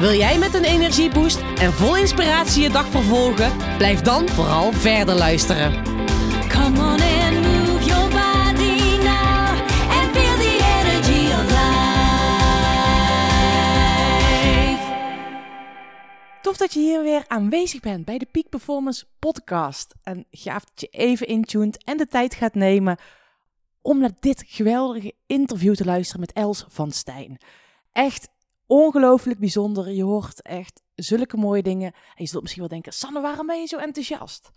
Wil jij met een energieboost en vol inspiratie je dag vervolgen? Blijf dan vooral verder luisteren. Come on and move your body now and feel the energy of life. Tof dat je hier weer aanwezig bent bij de Peak Performance podcast. En gaaf dat je even intuned en de tijd gaat nemen om naar dit geweldige interview te luisteren met Els van Stijn. Echt ongelooflijk bijzonder. Je hoort echt zulke mooie dingen. En je zult misschien wel denken, Sanne, waarom ben je zo enthousiast?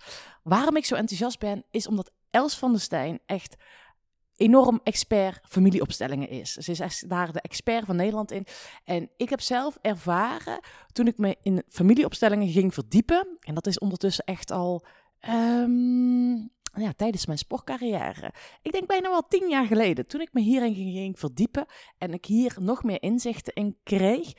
Waarom ik zo enthousiast ben, is omdat Els van der Stijn echt enorm expert familieopstellingen is. Ze is echt daar de expert van Nederland in. En ik heb zelf ervaren, toen ik me in familieopstellingen ging verdiepen, en dat is ondertussen echt al ehm, ja, tijdens mijn sportcarrière. Ik denk bijna wel tien jaar geleden, toen ik me hierin ging, verdiepen en ik hier nog meer inzichten in kreeg,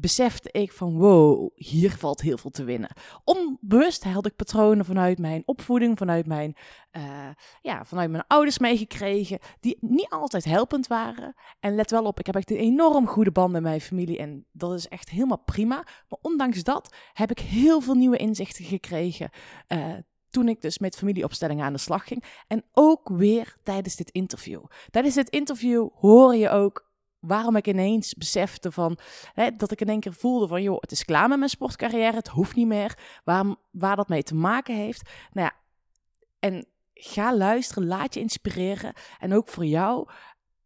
besefte ik van wow, hier valt heel veel te winnen. Onbewust had ik patronen vanuit mijn opvoeding, vanuit mijn, eh, ja, vanuit mijn ouders meegekregen, die niet altijd helpend waren. En let wel op, ik heb echt een enorm goede band met mijn familie en dat is echt helemaal prima. Maar ondanks dat heb ik heel veel nieuwe inzichten gekregen. eh, toen ik dus met familieopstellingen aan de slag ging. En ook weer tijdens dit interview. Tijdens dit interview hoor je ook waarom ik ineens besefte van hè, dat ik in één keer voelde van joh, het is klaar met mijn sportcarrière, het hoeft niet meer. Waar, waar dat mee te maken heeft. Nou ja, en ga luisteren, laat je inspireren. En ook voor jou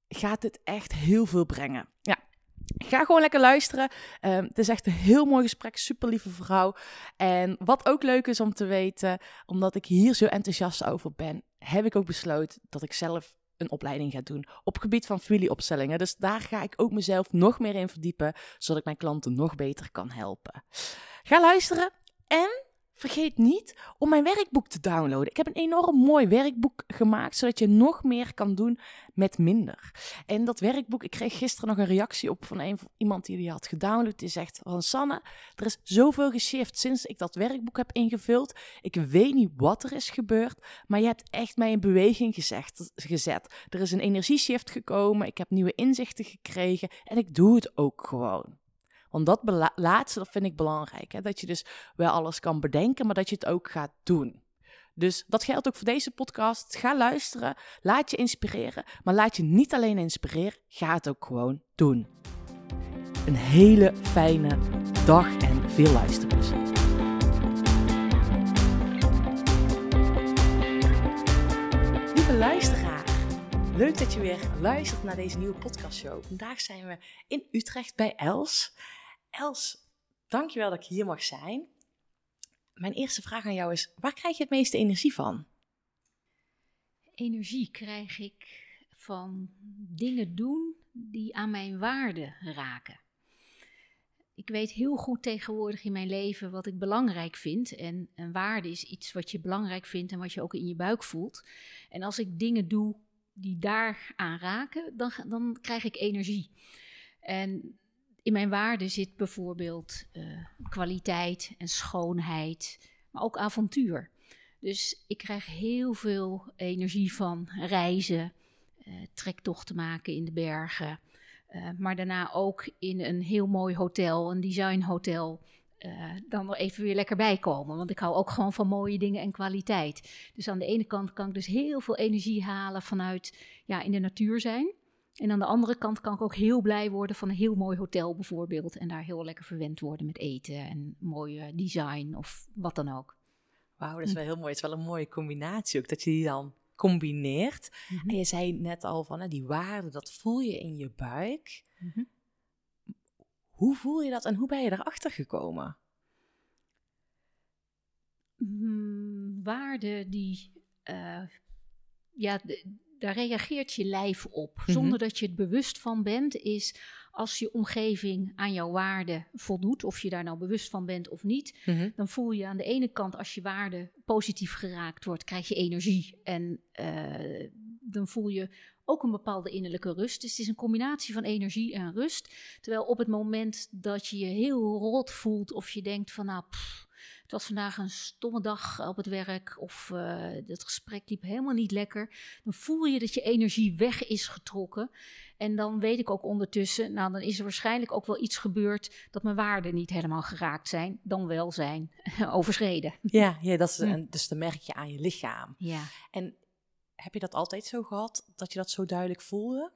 gaat dit echt heel veel brengen. Ga gewoon lekker luisteren. Ehm, het is echt een heel mooi gesprek. Super lieve vrouw. En wat ook leuk is om te weten, omdat ik hier zo enthousiast over ben, heb ik ook besloten dat ik zelf een opleiding ga doen op gebied van familieopstellingen. Dus daar ga ik ook mezelf nog meer in verdiepen, zodat ik mijn klanten nog beter kan helpen. Ga luisteren en vergeet niet om mijn werkboek te downloaden. Ik heb een enorm mooi werkboek gemaakt, zodat je nog meer kan doen met minder. En dat werkboek, ik kreeg gisteren nog een reactie op van iemand die die had gedownload. Die zegt van Sanne, er is zoveel geshift sinds ik dat werkboek heb ingevuld. Ik weet niet wat er is gebeurd, maar je hebt echt mij in beweging gezegd, gezet. Er is een energieshift gekomen, ik heb nieuwe inzichten gekregen en ik doe het ook gewoon. Want dat laatste, vind ik belangrijk. Hè? Dat je dus wel alles kan bedenken, maar dat je het ook gaat doen. Dus dat geldt ook voor deze podcast. Ga luisteren, laat je inspireren, maar laat je niet alleen inspireren, ga het ook gewoon doen. Een hele fijne dag en veel luisterplezier. Lieve luisteraar, leuk dat je weer luistert naar deze nieuwe podcastshow. Vandaag zijn we in Utrecht bij Els. Els, dankjewel dat ik hier mag zijn. Mijn eerste vraag aan jou is, waar krijg je het meeste energie van? energie krijg ik van dingen doen die aan mijn waarden raken. Ik weet heel goed tegenwoordig in mijn leven wat ik belangrijk vind. En een waarde is iets wat je belangrijk vindt en wat je ook in je buik voelt. En als ik dingen doe die daar aan raken, dan, dan krijg ik energie. En in mijn waarden zit bijvoorbeeld eh, kwaliteit en schoonheid, maar ook avontuur. Dus ik krijg heel veel energie van reizen, eh, trektochten maken in de bergen. eh, maar daarna ook in een heel mooi hotel, een designhotel. eh dan er even weer lekker bij komen. Want ik hou ook gewoon van mooie dingen en kwaliteit. Dus aan de ene kant kan ik dus heel veel energie halen vanuit ja, in de natuur zijn. En aan de andere kant kan ik ook heel blij worden van een heel mooi hotel bijvoorbeeld. En daar heel lekker verwend worden met eten en mooie design of wat dan ook. Wauw, dat is wel heel mooi. Het is wel een mooie combinatie ook, dat je die dan combineert. Mhm. En je zei net al van, hè, die waarde, dat voel je in je buik. Mhm. Hoe voel je dat en hoe ben je erachter gekomen? Mm, waarden die, eh, ja, d- daar reageert je lijf op. Mhm. Zonder dat je het bewust van bent, is als je omgeving aan jouw waarden voldoet, of je daar nou bewust van bent of niet, Mhm. dan voel je aan de ene kant als je waarde positief geraakt wordt, krijg je energie en eh, dan voel je ook een bepaalde innerlijke rust. Dus het is een combinatie van energie en rust. Terwijl op het moment dat je je heel rot voelt of je denkt van nou, pff, was vandaag een stomme dag op het werk of eh het gesprek liep helemaal niet lekker, dan voel je dat je energie weg is getrokken. En dan weet ik ook ondertussen, nou dan is er waarschijnlijk ook wel iets gebeurd dat mijn waarden niet helemaal geraakt zijn, dan wel zijn overschreden. Ja, ja dat is, Hm. en dus dan merk je aan je lichaam. Ja. En heb je dat altijd zo gehad, dat je dat zo duidelijk voelde?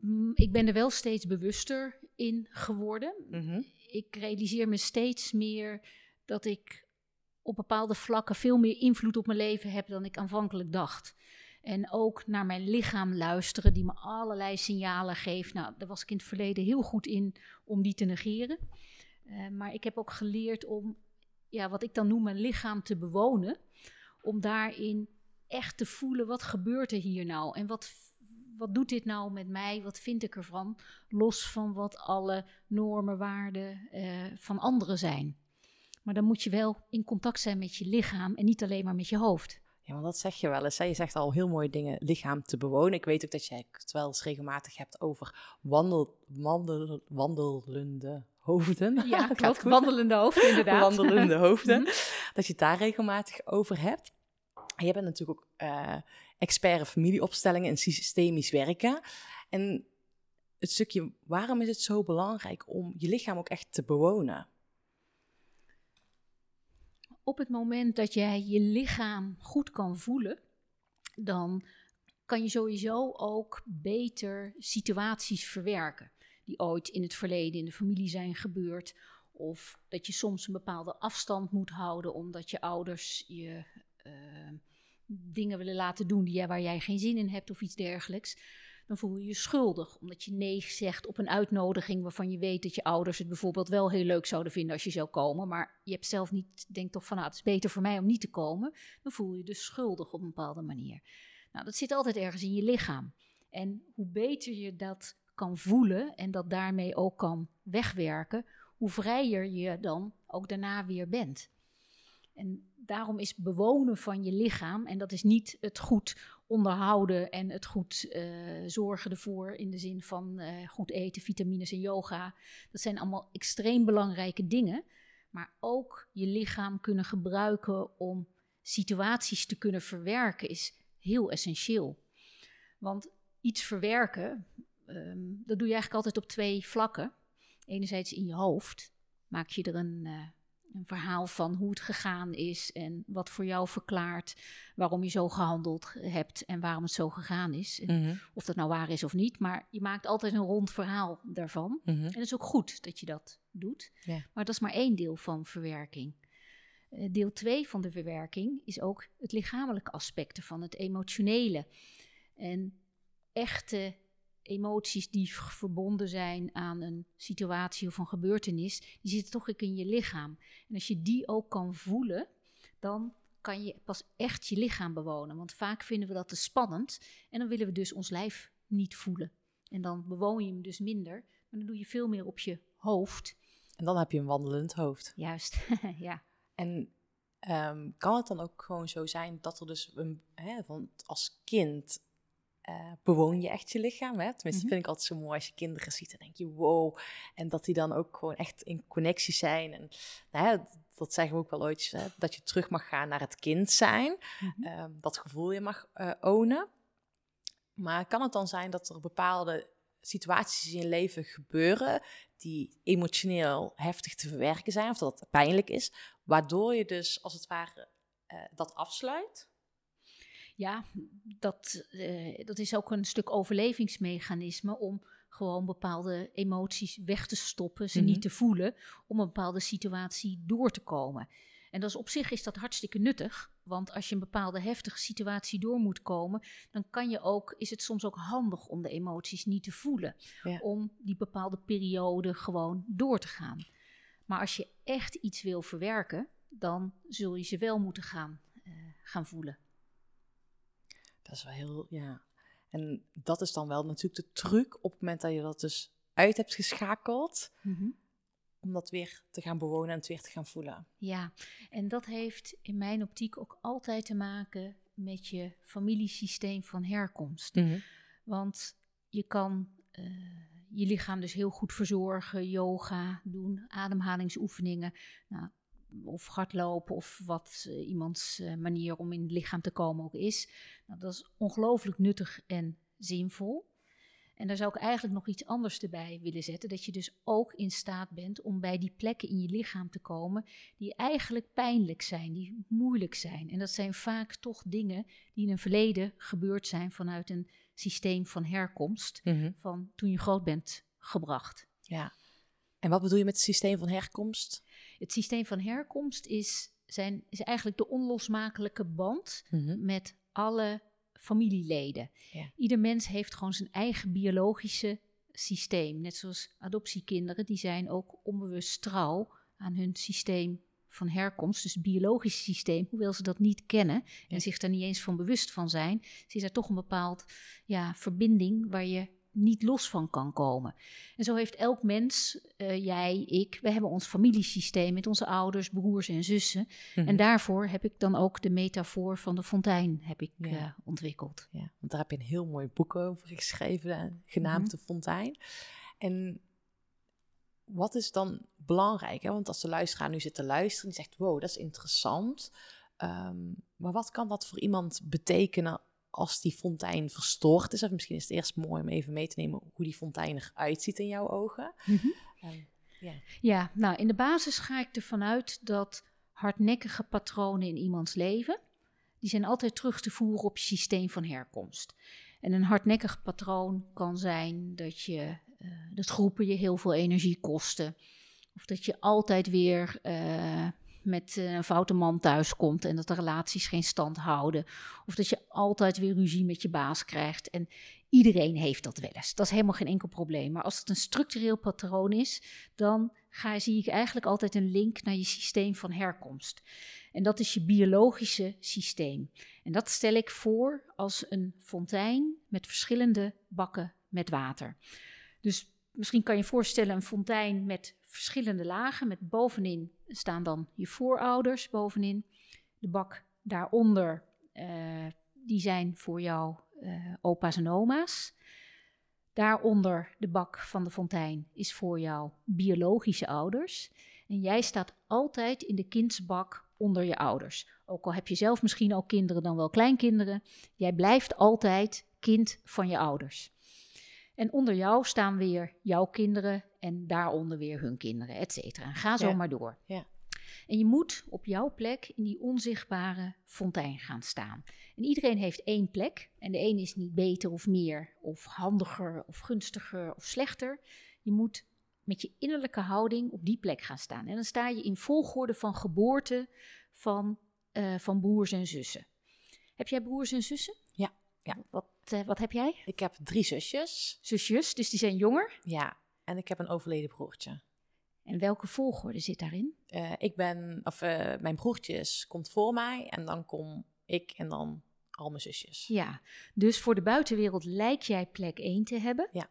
Mm, Ik ben er wel steeds bewuster in geworden. Mhm. Ik realiseer me steeds meer dat ik op bepaalde vlakken veel meer invloed op mijn leven heb dan ik aanvankelijk dacht. En ook naar mijn lichaam luisteren, die me allerlei signalen geeft. Nou, daar was ik in het verleden heel goed in om die te negeren. Eh, maar ik heb ook geleerd om, ja, wat ik dan noem, mijn lichaam te bewonen. Om daarin echt te voelen, wat gebeurt er hier nou? En wat, wat doet dit nou met mij? Wat vind ik ervan? Los van wat alle normen, waarden eh, van anderen zijn. Maar dan moet je wel in contact zijn met je lichaam en niet alleen maar met je hoofd. Ja, want dat zeg je wel eens. Hè? Je zegt al heel mooie dingen, lichaam te bewonen. Ik weet ook dat jij het wel eens regelmatig hebt over wandel, wandel, wandelende hoofden. Ja, klopt. Wandelende hoofd, inderdaad. Wandelende hoofden. Mhm. Dat je het daar regelmatig over hebt. En je bent natuurlijk ook eh, expert in familieopstellingen en systemisch werken. En het stukje, waarom is het zo belangrijk om je lichaam ook echt te bewonen? Op het moment dat jij je lichaam goed kan voelen, dan kan je sowieso ook beter situaties verwerken. Die ooit in het verleden in de familie zijn gebeurd. Of dat je soms een bepaalde afstand moet houden omdat je ouders je eh, dingen willen laten doen die waar jij geen zin in hebt of iets dergelijks. Dan voel je je schuldig omdat je nee zegt op een uitnodiging waarvan je weet dat je ouders het bijvoorbeeld wel heel leuk zouden vinden als je zou komen. Maar je hebt zelf niet, denkt toch van nou, het is beter voor mij om niet te komen. Dan voel je je dus schuldig op een bepaalde manier. Nou, dat zit altijd ergens in je lichaam. En hoe beter je dat kan voelen en dat daarmee ook kan wegwerken, hoe vrijer je dan ook daarna weer bent. En daarom is bewonen van je lichaam, en dat is niet het goed onderhouden en het goed eh, zorgen ervoor in de zin van eh, goed eten, vitamines en yoga. Dat zijn allemaal extreem belangrijke dingen. Maar ook je lichaam kunnen gebruiken om situaties te kunnen verwerken is heel essentieel. Want iets verwerken, ehm, dat doe je eigenlijk altijd op twee vlakken. Enerzijds in je hoofd maak je er een, eh, een verhaal van hoe het gegaan is en wat voor jou verklaart waarom je zo gehandeld hebt en waarom het zo gegaan is. En of dat nou waar is of niet, maar je maakt altijd een rond verhaal daarvan. Mhm. En het is ook goed dat je dat doet. Maar dat is maar één deel van verwerking. Eh, deel twee van de verwerking is ook het lichamelijke aspecten van het emotionele. En echte emoties die verbonden zijn aan een situatie of een gebeurtenis, die zitten toch ook in je lichaam. En als je die ook kan voelen, dan kan je pas echt je lichaam bewonen. Want vaak vinden we dat te spannend en dan willen we dus ons lijf niet voelen. En dan bewoon je hem dus minder, maar dan doe je veel meer op je hoofd. En dan heb je een wandelend hoofd. Juist, ja. En ehm, kan het dan ook gewoon zo zijn dat er dus, een, hè, want als kind eh, bewoon je echt je lichaam, hè? Tenminste, Mhm. vind ik altijd zo mooi als je kinderen ziet, dan denk je wow. En dat die dan ook gewoon echt in connectie zijn. En nou, hè, dat zeggen we ook wel ooit, hè, dat je terug mag gaan naar het kind zijn. Mhm. Ehm, dat gevoel je mag eh ownen. Maar kan het dan zijn dat er bepaalde situaties in je leven gebeuren die emotioneel heftig te verwerken zijn, of dat het pijnlijk is, waardoor je dus als het ware eh, dat afsluit? Ja, dat, eh, dat is ook een stuk overlevingsmechanisme om gewoon bepaalde emoties weg te stoppen, ze Mhm. niet te voelen, om een bepaalde situatie door te komen. En dat is op zich is dat hartstikke nuttig, want als je een bepaalde heftige situatie door moet komen, dan kan je ook, is het soms ook handig om de emoties niet te voelen, Ja. om die bepaalde periode gewoon door te gaan. Maar als je echt iets wil verwerken, dan zul je ze wel moeten gaan, eh, gaan voelen. Dat is wel heel, ja. En dat is dan wel natuurlijk de truc op het moment dat je dat dus uit hebt geschakeld Mhm. om dat weer te gaan bewonen en het weer te gaan voelen. Ja, en dat heeft in mijn optiek ook altijd te maken met je familiesysteem van herkomst. Want je kan eh, je lichaam dus heel goed verzorgen, yoga doen, ademhalingsoefeningen, nou, of hardlopen of wat eh, iemands eh, manier om in het lichaam te komen ook is. Nou, dat is ongelooflijk nuttig en zinvol. En daar zou ik eigenlijk nog iets anders erbij willen zetten. Dat je dus ook in staat bent om bij die plekken in je lichaam te komen die eigenlijk pijnlijk zijn, die moeilijk zijn. En dat zijn vaak toch dingen die in een verleden gebeurd zijn vanuit een systeem van herkomst, van toen je groot bent gebracht. Ja. En wat bedoel je met het systeem van herkomst? Het systeem van herkomst is, zijn, is eigenlijk de onlosmakelijke band met alle familieleden. Ja. Ieder mens heeft gewoon zijn eigen biologische systeem. Net zoals adoptiekinderen, die zijn ook onbewust trouw aan hun systeem van herkomst. Dus het biologische systeem, hoewel ze dat niet kennen Ja. en zich daar niet eens van bewust van zijn, is er toch een bepaald ja, verbinding waar je niet los van kan komen. En zo heeft elk mens, eh, jij, ik, we hebben ons familiesysteem met onze ouders, broers en zussen. Mhm. En daarvoor heb ik dan ook de metafoor van de fontein heb ik, Ja. eh, ontwikkeld. Ja, want daar heb je een heel mooi boek over geschreven, eh, genaamd Mhm. De Fontein. En wat is dan belangrijk? Hè? Want als de luisteraar nu zit te luisteren, die zegt, wow, dat is interessant. Ehm, maar wat kan dat voor iemand betekenen als die fontein verstoord is? Of misschien is het eerst mooi om even mee te nemen hoe die fontein eruit ziet in jouw ogen. Ehm, Ja, nou in de basis ga ik ervan uit dat hardnekkige patronen in iemands leven, die zijn altijd terug te voeren op je systeem van herkomst. En een hardnekkig patroon kan zijn dat, je, eh, dat groepen je heel veel energie kosten. Of dat je altijd weer eh, met eh, een foute man thuiskomt en dat de relaties geen stand houden. Of dat je altijd weer ruzie met je baas krijgt. En iedereen heeft dat wel eens. Dat is helemaal geen enkel probleem. Maar als het een structureel patroon is, dan ga, zie ik eigenlijk altijd een link naar je systeem van herkomst. En dat is je biologische systeem. En dat stel ik voor als een fontein met verschillende bakken met water. Dus misschien kan je je voorstellen een fontein met verschillende lagen. Met bovenin staan dan je voorouders bovenin. De bak daaronder, eh, die zijn voor jouw eh, opa's en oma's. Daaronder de bak van de fontein is voor jouw biologische ouders. En jij staat altijd in de kindsbak onder je ouders. Ook al heb je zelf misschien al kinderen, dan wel kleinkinderen. Jij blijft altijd kind van je ouders. En onder jou staan weer jouw kinderen en daaronder weer hun kinderen, et cetera. En ga zo Ja. maar door. Ja. En je moet op jouw plek in die onzichtbare fontein gaan staan. En iedereen heeft één plek. En de een is niet beter of meer, of handiger, of gunstiger, of slechter. Je moet met je innerlijke houding op die plek gaan staan. En dan sta je in volgorde van geboorte van, eh, van broers en zussen. Heb jij broers en zussen? Ja, ja. Wat, eh, wat heb jij? ik heb drie zusjes. Zusjes, dus die zijn jonger. Ja, en ik heb een overleden broertje. En welke volgorde zit daarin? Eh, ik ben, of eh, mijn broertjes komt voor mij en dan kom ik en dan al mijn zusjes. Ja, dus voor de buitenwereld lijkt jij plek 1 te hebben. Ja.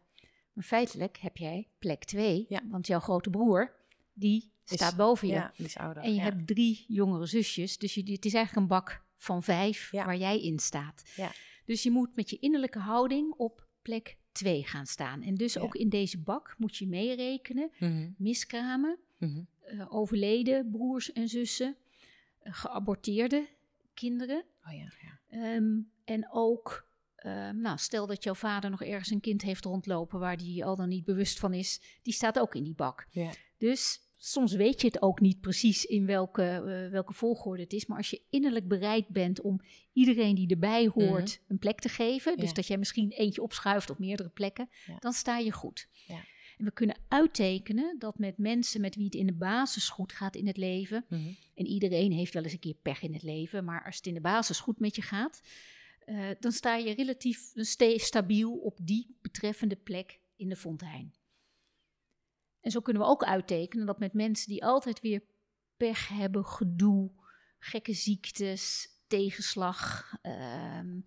Maar feitelijk heb jij plek 2. Ja. Want jouw grote broer, die Is- staat boven je. Ja, die is ouder. En je ja. hebt drie jongere zusjes. Dus je, het is eigenlijk een bak van vijf Ja. waar jij in staat. Ja. Dus je moet met je innerlijke houding op plek 2 gaan staan. En dus Ja. ook in deze bak moet je meerekenen. Mhm, Miskramen, mhm. eh, overleden broers en zussen, eh, geaborteerde kinderen. Oh ja, ja. Ehm, en ook, ehm, nou, stel dat jouw vader nog ergens een kind heeft rondlopen waar die al dan niet bewust van is, die staat ook in die bak. Ja. Dus soms weet je het ook niet precies in welke, eh, welke volgorde het is, maar als je innerlijk bereid bent om iedereen die erbij hoort een plek te geven, dus Ja. dat jij misschien eentje opschuift op meerdere plekken, Ja. dan sta je goed. Ja. En we kunnen uittekenen dat met mensen met wie het in de basis goed gaat in het leven, Mhm. en iedereen heeft wel eens een keer pech in het leven, maar als het in de basis goed met je gaat, eh, dan sta je relatief sta- stabiel op die betreffende plek in de fontein. En zo kunnen we ook uittekenen dat met mensen die altijd weer pech hebben, gedoe, gekke ziektes, tegenslag, ehm,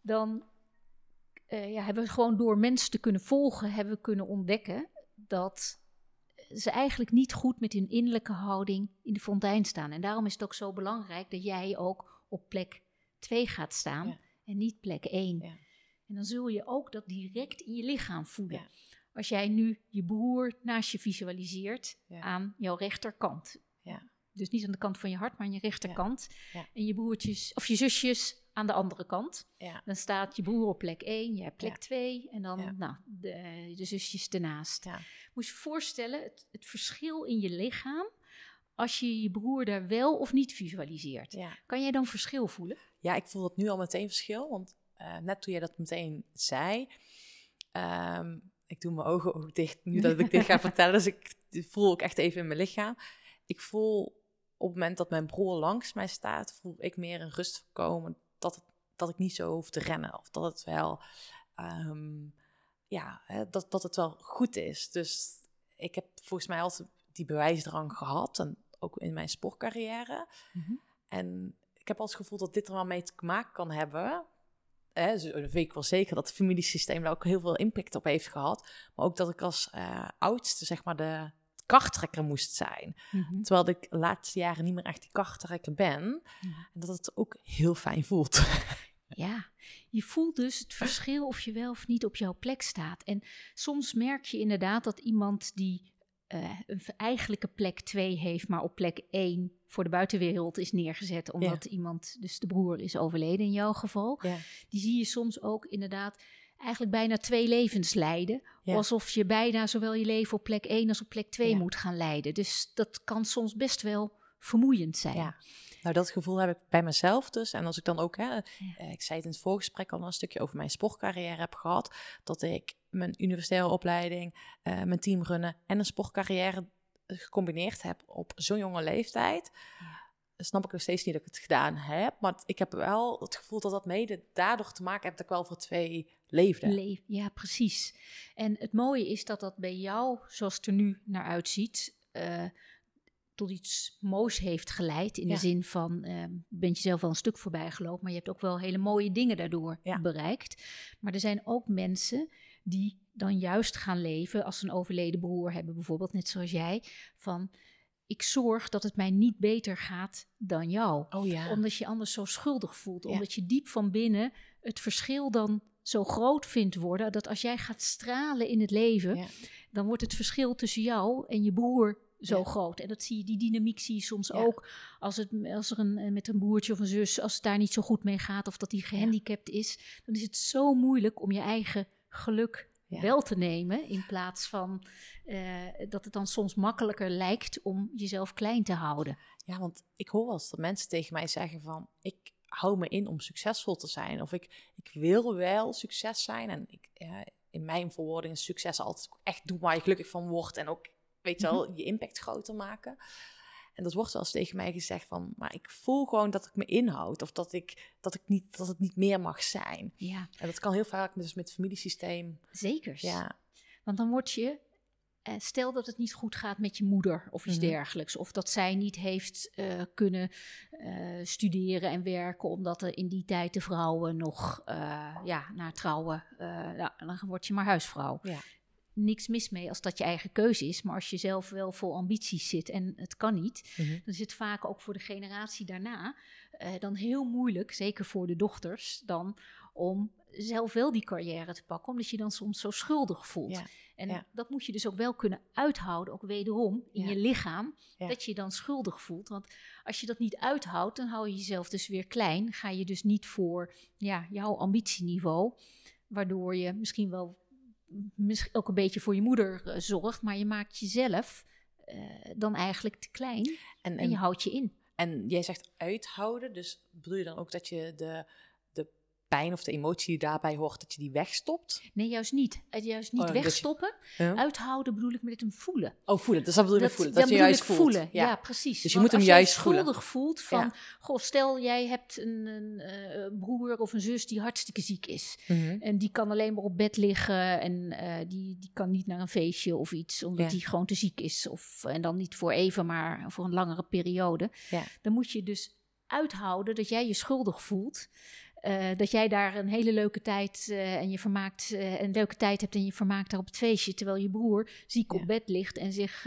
dan eh, ja, hebben we gewoon door mensen te kunnen volgen, hebben we kunnen ontdekken dat ze eigenlijk niet goed met hun innerlijke houding in de fontein staan. En daarom is het ook zo belangrijk dat jij ook op plek 2 gaat staan Ja. en niet plek 1. Ja. En dan zul je ook dat direct in je lichaam voelen. Ja. Als jij nu je broer naast je visualiseert Ja. aan jouw rechterkant. Ja. Dus niet aan de kant van je hart, maar aan je rechterkant. Ja. En je broertjes of je zusjes aan de andere kant. Ja. Dan staat je broer op plek 1, jij plek Ja. 2 en dan nou, de, de zusjes ernaast. Ja. Moet je je voorstellen, het, het verschil in je lichaam als je je broer daar wel of niet visualiseert. Ja. Kan jij dan verschil voelen? Ja, ik voel dat nu al meteen verschil. Want eh, net toen jij dat meteen zei, ehm, ik doe mijn ogen ook dicht nu dat ik dit ga vertellen. Dus ik voel ook echt even in mijn lichaam. Ik voel op het moment dat mijn broer langs mij staat, voel ik meer een rust komen dat, het, dat ik niet zo hoef te rennen. Of dat het wel, ehm, ja, hè, dat, dat het wel goed is. Dus ik heb volgens mij altijd die bewijsdrang gehad. En ook in mijn sportcarrière. En ik heb al het gevoel dat dit er wel mee te maken kan hebben. Hè, zo- dat weet ik wel zeker dat het familiesysteem daar ook heel veel impact op heeft gehad. Maar ook dat ik als eh, oudste, zeg maar, de karttrekker moest zijn. Terwijl ik de laatste jaren niet meer echt die karttrekker ben. En dat het ook heel fijn voelt. Ja, je voelt dus het verschil of je wel of niet op jouw plek staat. En soms merk je inderdaad dat iemand die eh, een eigenlijke plek 2 heeft, maar op plek 1 voor de buitenwereld is neergezet, omdat iemand, dus de broer, is overleden in jouw geval. Ja. Die zie je soms ook inderdaad eigenlijk bijna twee levens leiden. Ja. Alsof je bijna zowel je leven op plek 1 als op plek 2 Ja. moet gaan leiden. Dus dat kan soms best wel vermoeiend zijn. Ja. Nou, dat gevoel heb ik bij mezelf dus. En als ik dan ook, hè, eh, ik zei het in het voorgesprek al een stukje over mijn sportcarrière heb gehad. Dat ik mijn universitaire opleiding, eh, mijn teamrunnen en een sportcarrière gecombineerd heb op zo'n jonge leeftijd. Snap ik nog steeds niet dat ik het gedaan heb. Maar ik heb wel het gevoel dat dat mede daardoor te maken heeft dat ik wel voor twee leefde. Le- ja, precies. En het mooie is dat dat bij jou, zoals het er nu naar uitziet, eh, tot iets moois heeft geleid. In Ja. de zin van, eh, je bent jezelf wel een stuk voorbij gelopen, maar je hebt ook wel hele mooie dingen daardoor Ja. bereikt. Maar er zijn ook mensen die dan juist gaan leven als ze een overleden broer hebben, bijvoorbeeld, net zoals jij, van ik zorg dat het mij niet beter gaat dan jou Oh ja. omdat je anders zo schuldig voelt. Ja. Omdat je diep van binnen het verschil dan zo groot vindt worden. Dat als jij gaat stralen in het leven, Ja. dan wordt het verschil tussen jou en je broer zo Ja. groot. En dat zie je, die dynamiek zie je soms Ja. ook als, het, als er een, met een broertje of een zus, als het daar niet zo goed mee gaat of dat die gehandicapt is, dan is het zo moeilijk om je eigen geluk Ja. wel te nemen. In plaats van eh, dat het dan soms makkelijker lijkt om jezelf klein te houden. Ja, want ik hoor wel eens dat mensen tegen mij zeggen van... ik hou me in om succesvol te zijn. Of ik, ik wil wel succes zijn. En ik, ja, in mijn verwoording is succes altijd echt doen waar je gelukkig van wordt. En ook, weet je wel, je impact groter maken. En dat wordt wel eens tegen mij gezegd van... maar ik voel gewoon dat ik me inhoud. Of dat, ik, dat, ik niet, dat het niet meer mag zijn. Ja, En dat kan heel vaak dus met het familiesysteem. zeker. Ja, Want dan word je, eh, stel dat het niet goed gaat met je moeder of iets Mhm. dergelijks. Of dat zij niet heeft eh, kunnen eh, studeren en werken, omdat er in die tijd de vrouwen nog ja, naar trouwen. ja, dan word je maar huisvrouw. Ja. Niks mis mee als dat je eigen keuze is. Maar als je zelf wel vol ambities zit en het kan niet, Mhm. dan is het vaak ook voor de generatie daarna eh, dan heel moeilijk, zeker voor de dochters, dan om zelf wel die carrière te pakken, omdat je dan soms zo schuldig voelt. Ja, En ja. dat moet je dus ook wel kunnen uithouden, ook wederom in Ja. je lichaam, dat je je dan schuldig voelt. Want als je dat niet uithoudt, dan hou je jezelf dus weer klein. Ga je dus niet voor ja, jouw ambitieniveau, waardoor je misschien wel misschien ook een beetje voor je moeder eh, zorgt, maar je maakt jezelf eh, dan eigenlijk te klein En, en je houdt je in. En jij zegt uithouden, dus bedoel je dan ook dat je de, de pijn of de emotie die daarbij hoort, dat je die wegstopt? Nee, juist niet. Het juist niet Oh, dus- wegstoppen. Ja. Uithouden bedoel ik met hem voelen. Oh, voelen. Dus dat bedoel je met voelen. Dat, je juist ik voelt. voelen. Ja. precies. Dus je Want moet hem als juist voelen. schuldig voelt van, Ja. goh, stel jij hebt een, een eh, broer of een zus die hartstikke ziek is. Mhm. En die kan alleen maar op bed liggen en eh, die, die kan niet naar een feestje of iets, omdat die gewoon te ziek is. Of, en dan niet voor even, maar voor een langere periode. Dan moet je dus uithouden dat jij je schuldig voelt. Eh, dat jij daar een hele leuke tijd eh, en je vermaakt eh, een leuke tijd hebt en je vermaakt daar op het feestje, terwijl je broer ziek Ja. op bed ligt en zich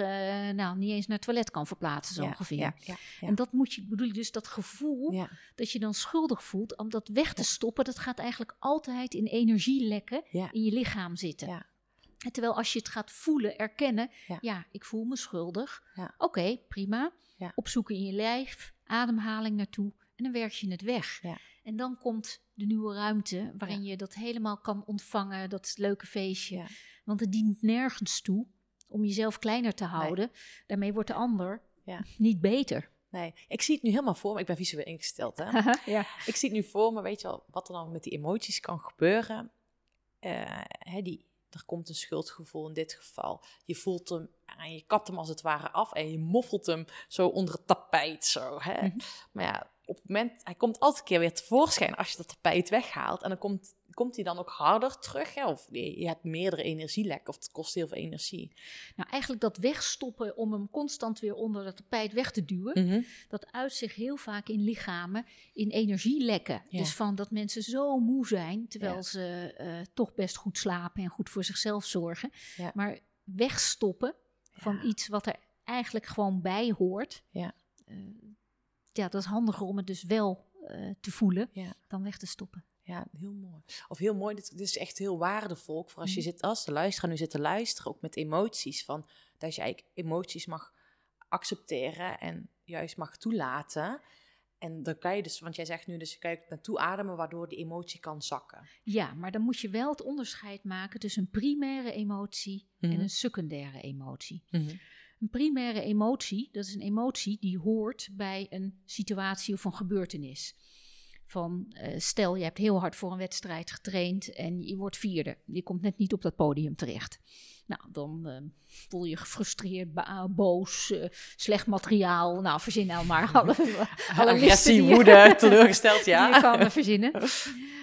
nou niet eens naar het toilet kan verplaatsen, zo Ja, ongeveer. Ja. En dat moet je, bedoel je dus dat gevoel dat je dan schuldig voelt om dat weg te stoppen, dat gaat eigenlijk altijd in energielekken in je lichaam zitten. Terwijl als je het gaat voelen, erkennen, Ja. ik voel me schuldig. Oké, prima. Opzoeken in je lijf, ademhaling naartoe en dan werk je het weg. Ja. En dan komt de nieuwe ruimte waarin je dat helemaal kan ontvangen, dat leuke feestje. Ja. Want het dient nergens toe om jezelf kleiner te houden. Daarmee wordt de ander niet beter. Nee, ik zie het nu helemaal voor me. Ik ben visueel ingesteld, hè. ja. ik zie het nu voor me, weet je wel, wat er dan met die emoties kan gebeuren. Eh, hè, die, er komt een schuldgevoel in dit geval. Je voelt hem en je kapt hem als het ware af en je moffelt hem zo onder het tapijt. Zo, hè. Mhm. Maar ja, op het moment, hij komt altijd een keer weer tevoorschijn als je dat tapijt weghaalt. En dan komt, komt hij dan ook harder terug. Hè? Of je, je hebt meerdere energielekken of het kost heel veel energie. Nou, eigenlijk dat wegstoppen om hem constant weer onder het tapijt weg te duwen. Mhm. dat uit zich heel vaak in lichamen in energielekken. Ja. Dus van dat mensen zo moe zijn, terwijl Ja. ze eh, toch best goed slapen en goed voor zichzelf zorgen. Ja. Maar wegstoppen van iets wat er eigenlijk gewoon bij hoort. Ja. eh, ja, dat is handiger om het dus wel eh, te voelen Ja. dan weg te stoppen. Ja, heel mooi. Of heel mooi, dit, dit is echt heel waardevol. Voor als je Mhm. zit, als de luisteraar nu zit te luisteren, ook met emoties. Van, dat je eigenlijk emoties mag accepteren en juist mag toelaten. En dan kan je dus, want jij zegt nu dus, je je naartoe ademen, waardoor die emotie kan zakken. Ja, maar dan moet je wel het onderscheid maken tussen een primaire emotie Mhm. en een secundaire emotie. Een primaire emotie, dat is een emotie die hoort bij een situatie of een gebeurtenis. Van, eh, stel, je hebt heel hard voor een wedstrijd getraind en je wordt vierde. Je komt net niet op dat podium terecht. Nou, dan eh, voel je gefrustreerd, boos, eh, slecht materiaal. Nou, verzin nou maar alle, Agressie, woede, teleurgesteld, ja. je kan verzinnen.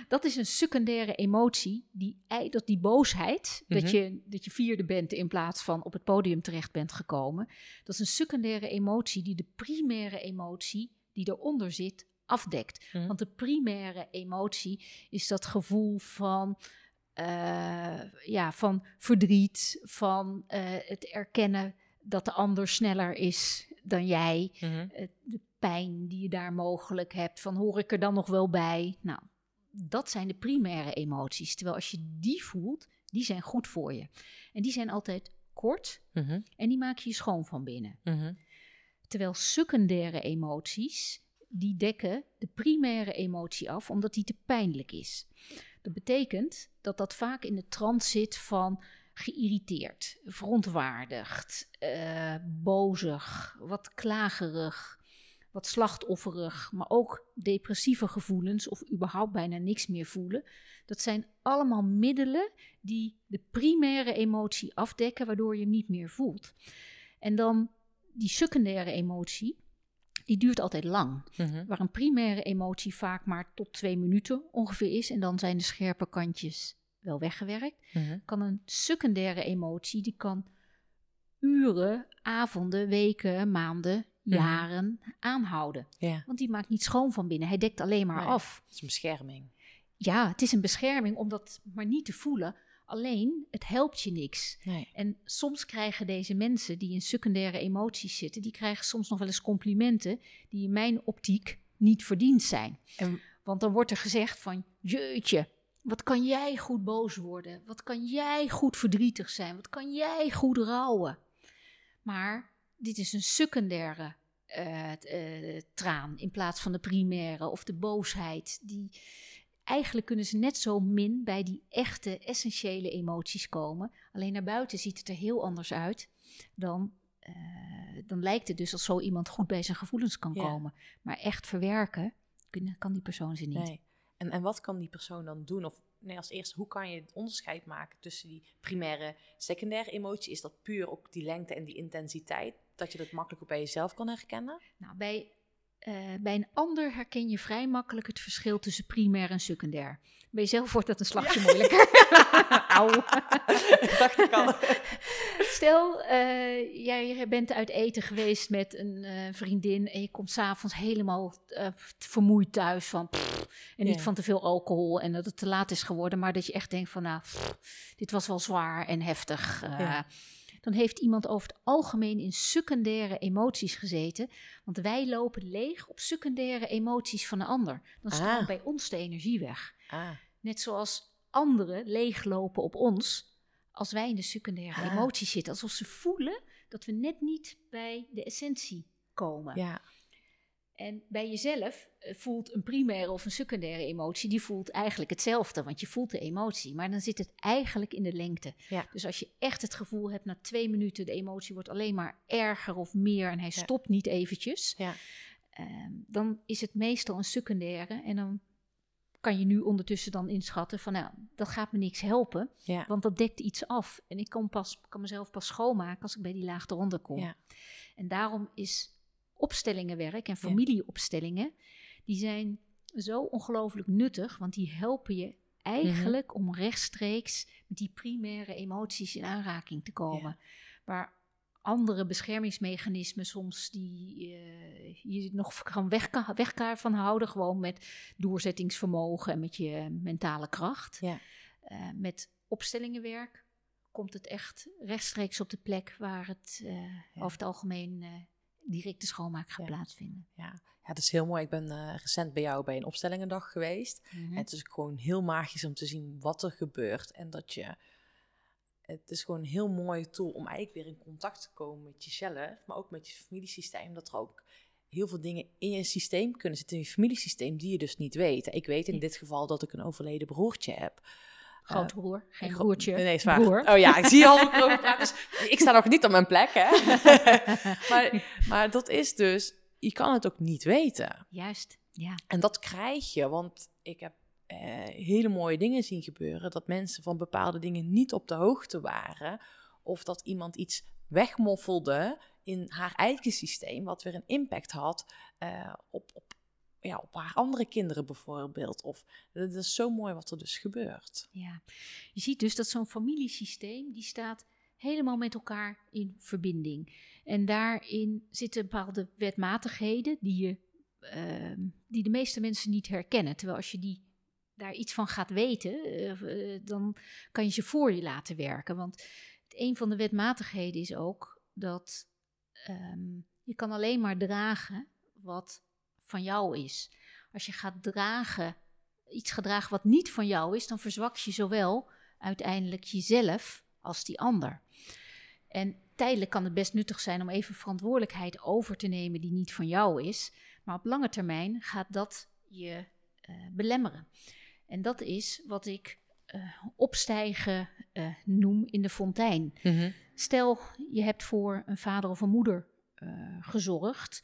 Dat is een secundaire emotie, die, dat die boosheid, Mhm. dat, je, dat je vierde bent in plaats van op het podium terecht bent gekomen. Dat is een secundaire emotie die de primaire emotie die eronder zit afdekt. Mhm. Want de primaire emotie is dat gevoel van, eh, ja, van verdriet, van eh, het erkennen dat de ander sneller is dan jij Mhm. het- de pijn die je daar mogelijk hebt, van hoor ik er dan nog wel bij? Nou, dat zijn de primaire emoties. Terwijl als je die voelt, die zijn goed voor je. En die zijn altijd kort Mhm. en die maak je schoon van binnen. Mhm. Terwijl secundaire emoties, die dekken de primaire emotie af, omdat die te pijnlijk is. Dat betekent dat dat vaak in de trant zit van geïrriteerd, verontwaardigd, eh, bozig, wat klagerig, wat slachtofferig, maar ook depressieve gevoelens of überhaupt bijna niks meer voelen. Dat zijn allemaal middelen die de primaire emotie afdekken, waardoor je hem niet meer voelt. En dan die secundaire emotie, die duurt altijd lang. Mhm. Waar een primaire emotie vaak maar tot twee minuten ongeveer is en dan zijn de scherpe kantjes wel weggewerkt, Mhm. kan een secundaire emotie, die kan uren, avonden, weken, maanden. Jaren aanhouden. Ja, Want die maakt niet schoon van binnen, hij dekt alleen maar Nee. af. het is een bescherming. Ja, het is een bescherming om dat maar niet te voelen. Alleen, het helpt je niks. Nee. En soms krijgen deze mensen die in secundaire emoties zitten, die krijgen soms nog wel eens complimenten die in mijn optiek niet verdiend zijn. En- Want dan wordt er gezegd van, jeetje, wat kan jij goed boos worden? Wat kan jij goed verdrietig zijn? Wat kan jij goed rouwen? Maar dit is een secundaire eh, traan in plaats van de primaire of de boosheid. Die, eigenlijk kunnen ze net zo min bij die echte, essentiële emoties komen. Alleen naar buiten ziet het er heel anders uit dan. eh, dan lijkt het dus als zo iemand goed bij zijn gevoelens kan Ja. komen. Maar echt verwerken kan die persoon ze niet. Nee. En, en wat kan die persoon dan doen? Of nee, als eerste, hoe kan je het onderscheid maken tussen die primaire, secundaire emotie? Is dat puur ook die lengte en die intensiteit? Dat je dat makkelijk ook bij jezelf kan herkennen? Nou, bij eh, bij een ander herken je vrij makkelijk het verschil tussen primair en secundair. Bij jezelf wordt dat een slagje moeilijker. Auw. dacht ik al. Stel, eh, jij bent uit eten geweest met een eh, vriendin en je komt s'avonds helemaal vermoeid thuis van pff, en niet Ja. van te veel alcohol en dat het te laat is geworden, maar dat je echt denkt van nou, pff, dit was wel zwaar en heftig. Ja. Dan heeft iemand over het algemeen in secundaire emoties gezeten, want wij lopen leeg op secundaire emoties van een ander. Dan stroomt Ah. bij ons de energie weg. Ah, Net zoals anderen leeglopen op ons als wij in de secundaire Ah. emoties zitten. Alsof ze voelen dat we net niet bij de essentie komen. ja. En bij jezelf eh, voelt een primaire of een secundaire emotie, die voelt eigenlijk hetzelfde, want je voelt de emotie. Maar dan zit het eigenlijk in de lengte. Ja. Dus als je echt het gevoel hebt, na twee minuten, de emotie wordt alleen maar erger of meer en hij Ja. stopt niet eventjes, Ja. ehm, dan is het meestal een secundaire. En dan kan je nu ondertussen dan inschatten van, nou, dat gaat me niks helpen. Ja. Want dat dekt iets af. En ik kan, pas, kan mezelf pas schoonmaken als ik bij die laag eronder kom. Ja. En daarom is opstellingenwerk en familieopstellingen, die zijn zo ongelooflijk nuttig, want die helpen je eigenlijk om rechtstreeks met die primaire emoties in aanraking te komen. Waar andere beschermingsmechanismen soms die eh, je nog kan weg, van houden, gewoon met doorzettingsvermogen en met je mentale kracht. Ja. Eh, met opstellingenwerk komt het echt rechtstreeks op de plek waar het eh, over het algemeen directe schoonmaak gaat Ja. plaatsvinden. Ja. ja, dat is heel mooi. Ik ben eh, recent bij jou bij een opstellingendag geweest. En het is gewoon heel magisch om te zien wat er gebeurt. En dat je. Het is gewoon een heel mooie tool om eigenlijk weer in contact te komen met jezelf, maar ook met je familiesysteem. Dat er ook heel veel dingen in je systeem kunnen zitten, in je familiesysteem, die je dus niet weet. Ik weet in dit geval dat ik een overleden broertje heb. Grootbroer, geen Een gro- broertje. Nee, is waar. broer. Oh ja, ik zie al erover praten. Dus ik sta nog niet op mijn plek, hè. maar, maar dat is dus, je kan het ook niet weten. Juist, ja. En dat krijg je, want ik heb eh, hele mooie dingen zien gebeuren. Dat mensen van bepaalde dingen niet op de hoogte waren. Of dat iemand iets wegmoffelde in haar eigen systeem, wat weer een impact had eh, op, op, ja, op haar andere kinderen bijvoorbeeld. Of dat is zo mooi wat er dus gebeurt. Ja, je ziet dus dat zo'n familiesysteem, die staat helemaal met elkaar in verbinding. En daarin zitten bepaalde wetmatigheden die, je, ehm, die de meeste mensen niet herkennen. Terwijl als je die, daar iets van gaat weten, eh, eh, dan kan je ze voor je laten werken. Want een van de wetmatigheden is ook dat ehm, je kan alleen maar dragen wat van jou is. Als je gaat dragen iets gedragen wat niet van jou is, dan verzwak je zowel uiteindelijk jezelf als die ander. En tijdelijk kan het best nuttig zijn om even verantwoordelijkheid over te nemen die niet van jou is. Maar op lange termijn gaat dat je eh, belemmeren. En dat is wat ik eh, opstijgen eh, noem in de fontein. Stel, je hebt voor een vader of een moeder gezorgd.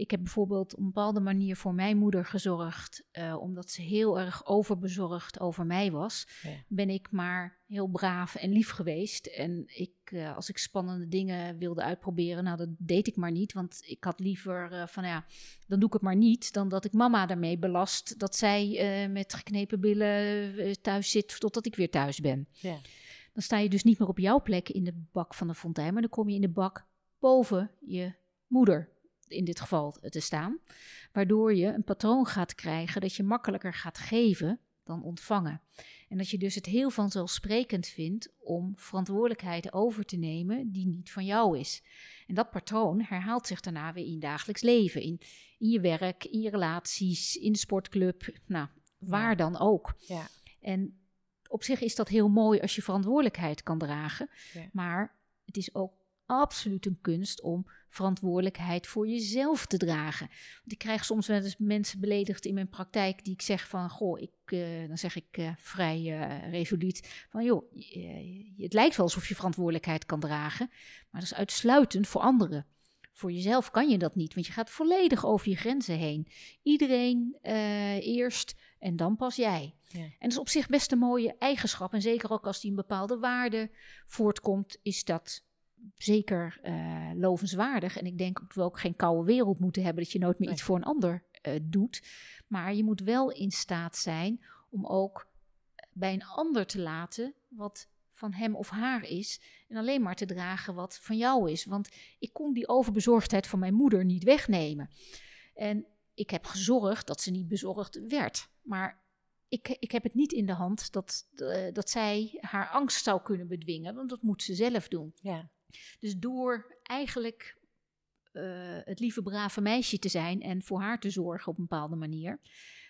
Ik heb bijvoorbeeld op een bepaalde manier voor mijn moeder gezorgd, eh, omdat ze heel erg overbezorgd over mij was. Ja. Ben ik maar heel braaf en lief geweest. En ik, eh, als ik spannende dingen wilde uitproberen, nou dat deed ik maar niet. Want ik had liever eh, van ja, dan doe ik het maar niet, dan dat ik mama daarmee belast dat zij met geknepen billen thuis zit totdat ik weer thuis ben. Ja. Dan sta je dus niet meer op jouw plek in de bak van de fontein, maar dan kom je in de bak boven je moeder in dit geval te staan. Waardoor je een patroon gaat krijgen dat je makkelijker gaat geven dan ontvangen. En dat je dus het heel vanzelfsprekend vindt om verantwoordelijkheid over te nemen die niet van jou is. En dat patroon herhaalt zich daarna weer in je dagelijks leven, in, in je werk, in je relaties, in de sportclub, nou, waar Ja. dan ook. Ja. En op zich is dat heel mooi als je verantwoordelijkheid kan dragen. Ja. Maar het is ook absoluut een kunst om verantwoordelijkheid voor jezelf te dragen. Want ik krijg soms wel eens mensen beledigd in mijn praktijk die ik zeg van, goh, ik, eh, dan zeg ik eh, vrij eh, resoluut van, joh, het lijkt wel alsof je verantwoordelijkheid kan dragen, maar dat is uitsluitend voor anderen. Voor jezelf kan je dat niet, want je gaat volledig over je grenzen heen. Iedereen eerst en dan pas jij. Ja. En dat is op zich best een mooie eigenschap. En zeker ook als die een bepaalde waarde voortkomt, is dat zeker eh, lovenswaardig. En ik denk dat we ook geen koude wereld moeten hebben dat je nooit meer Nee. iets voor een ander eh, doet. Maar je moet wel in staat zijn om ook bij een ander te laten wat van hem of haar is. En alleen maar te dragen wat van jou is. Want ik kon die overbezorgdheid van mijn moeder niet wegnemen. En ik heb gezorgd dat ze niet bezorgd werd. Maar ik, ik heb het niet in de hand dat, eh, dat zij haar angst zou kunnen bedwingen. Want dat moet ze zelf doen. Ja. Dus door eigenlijk eh, het lieve brave meisje te zijn en voor haar te zorgen op een bepaalde manier,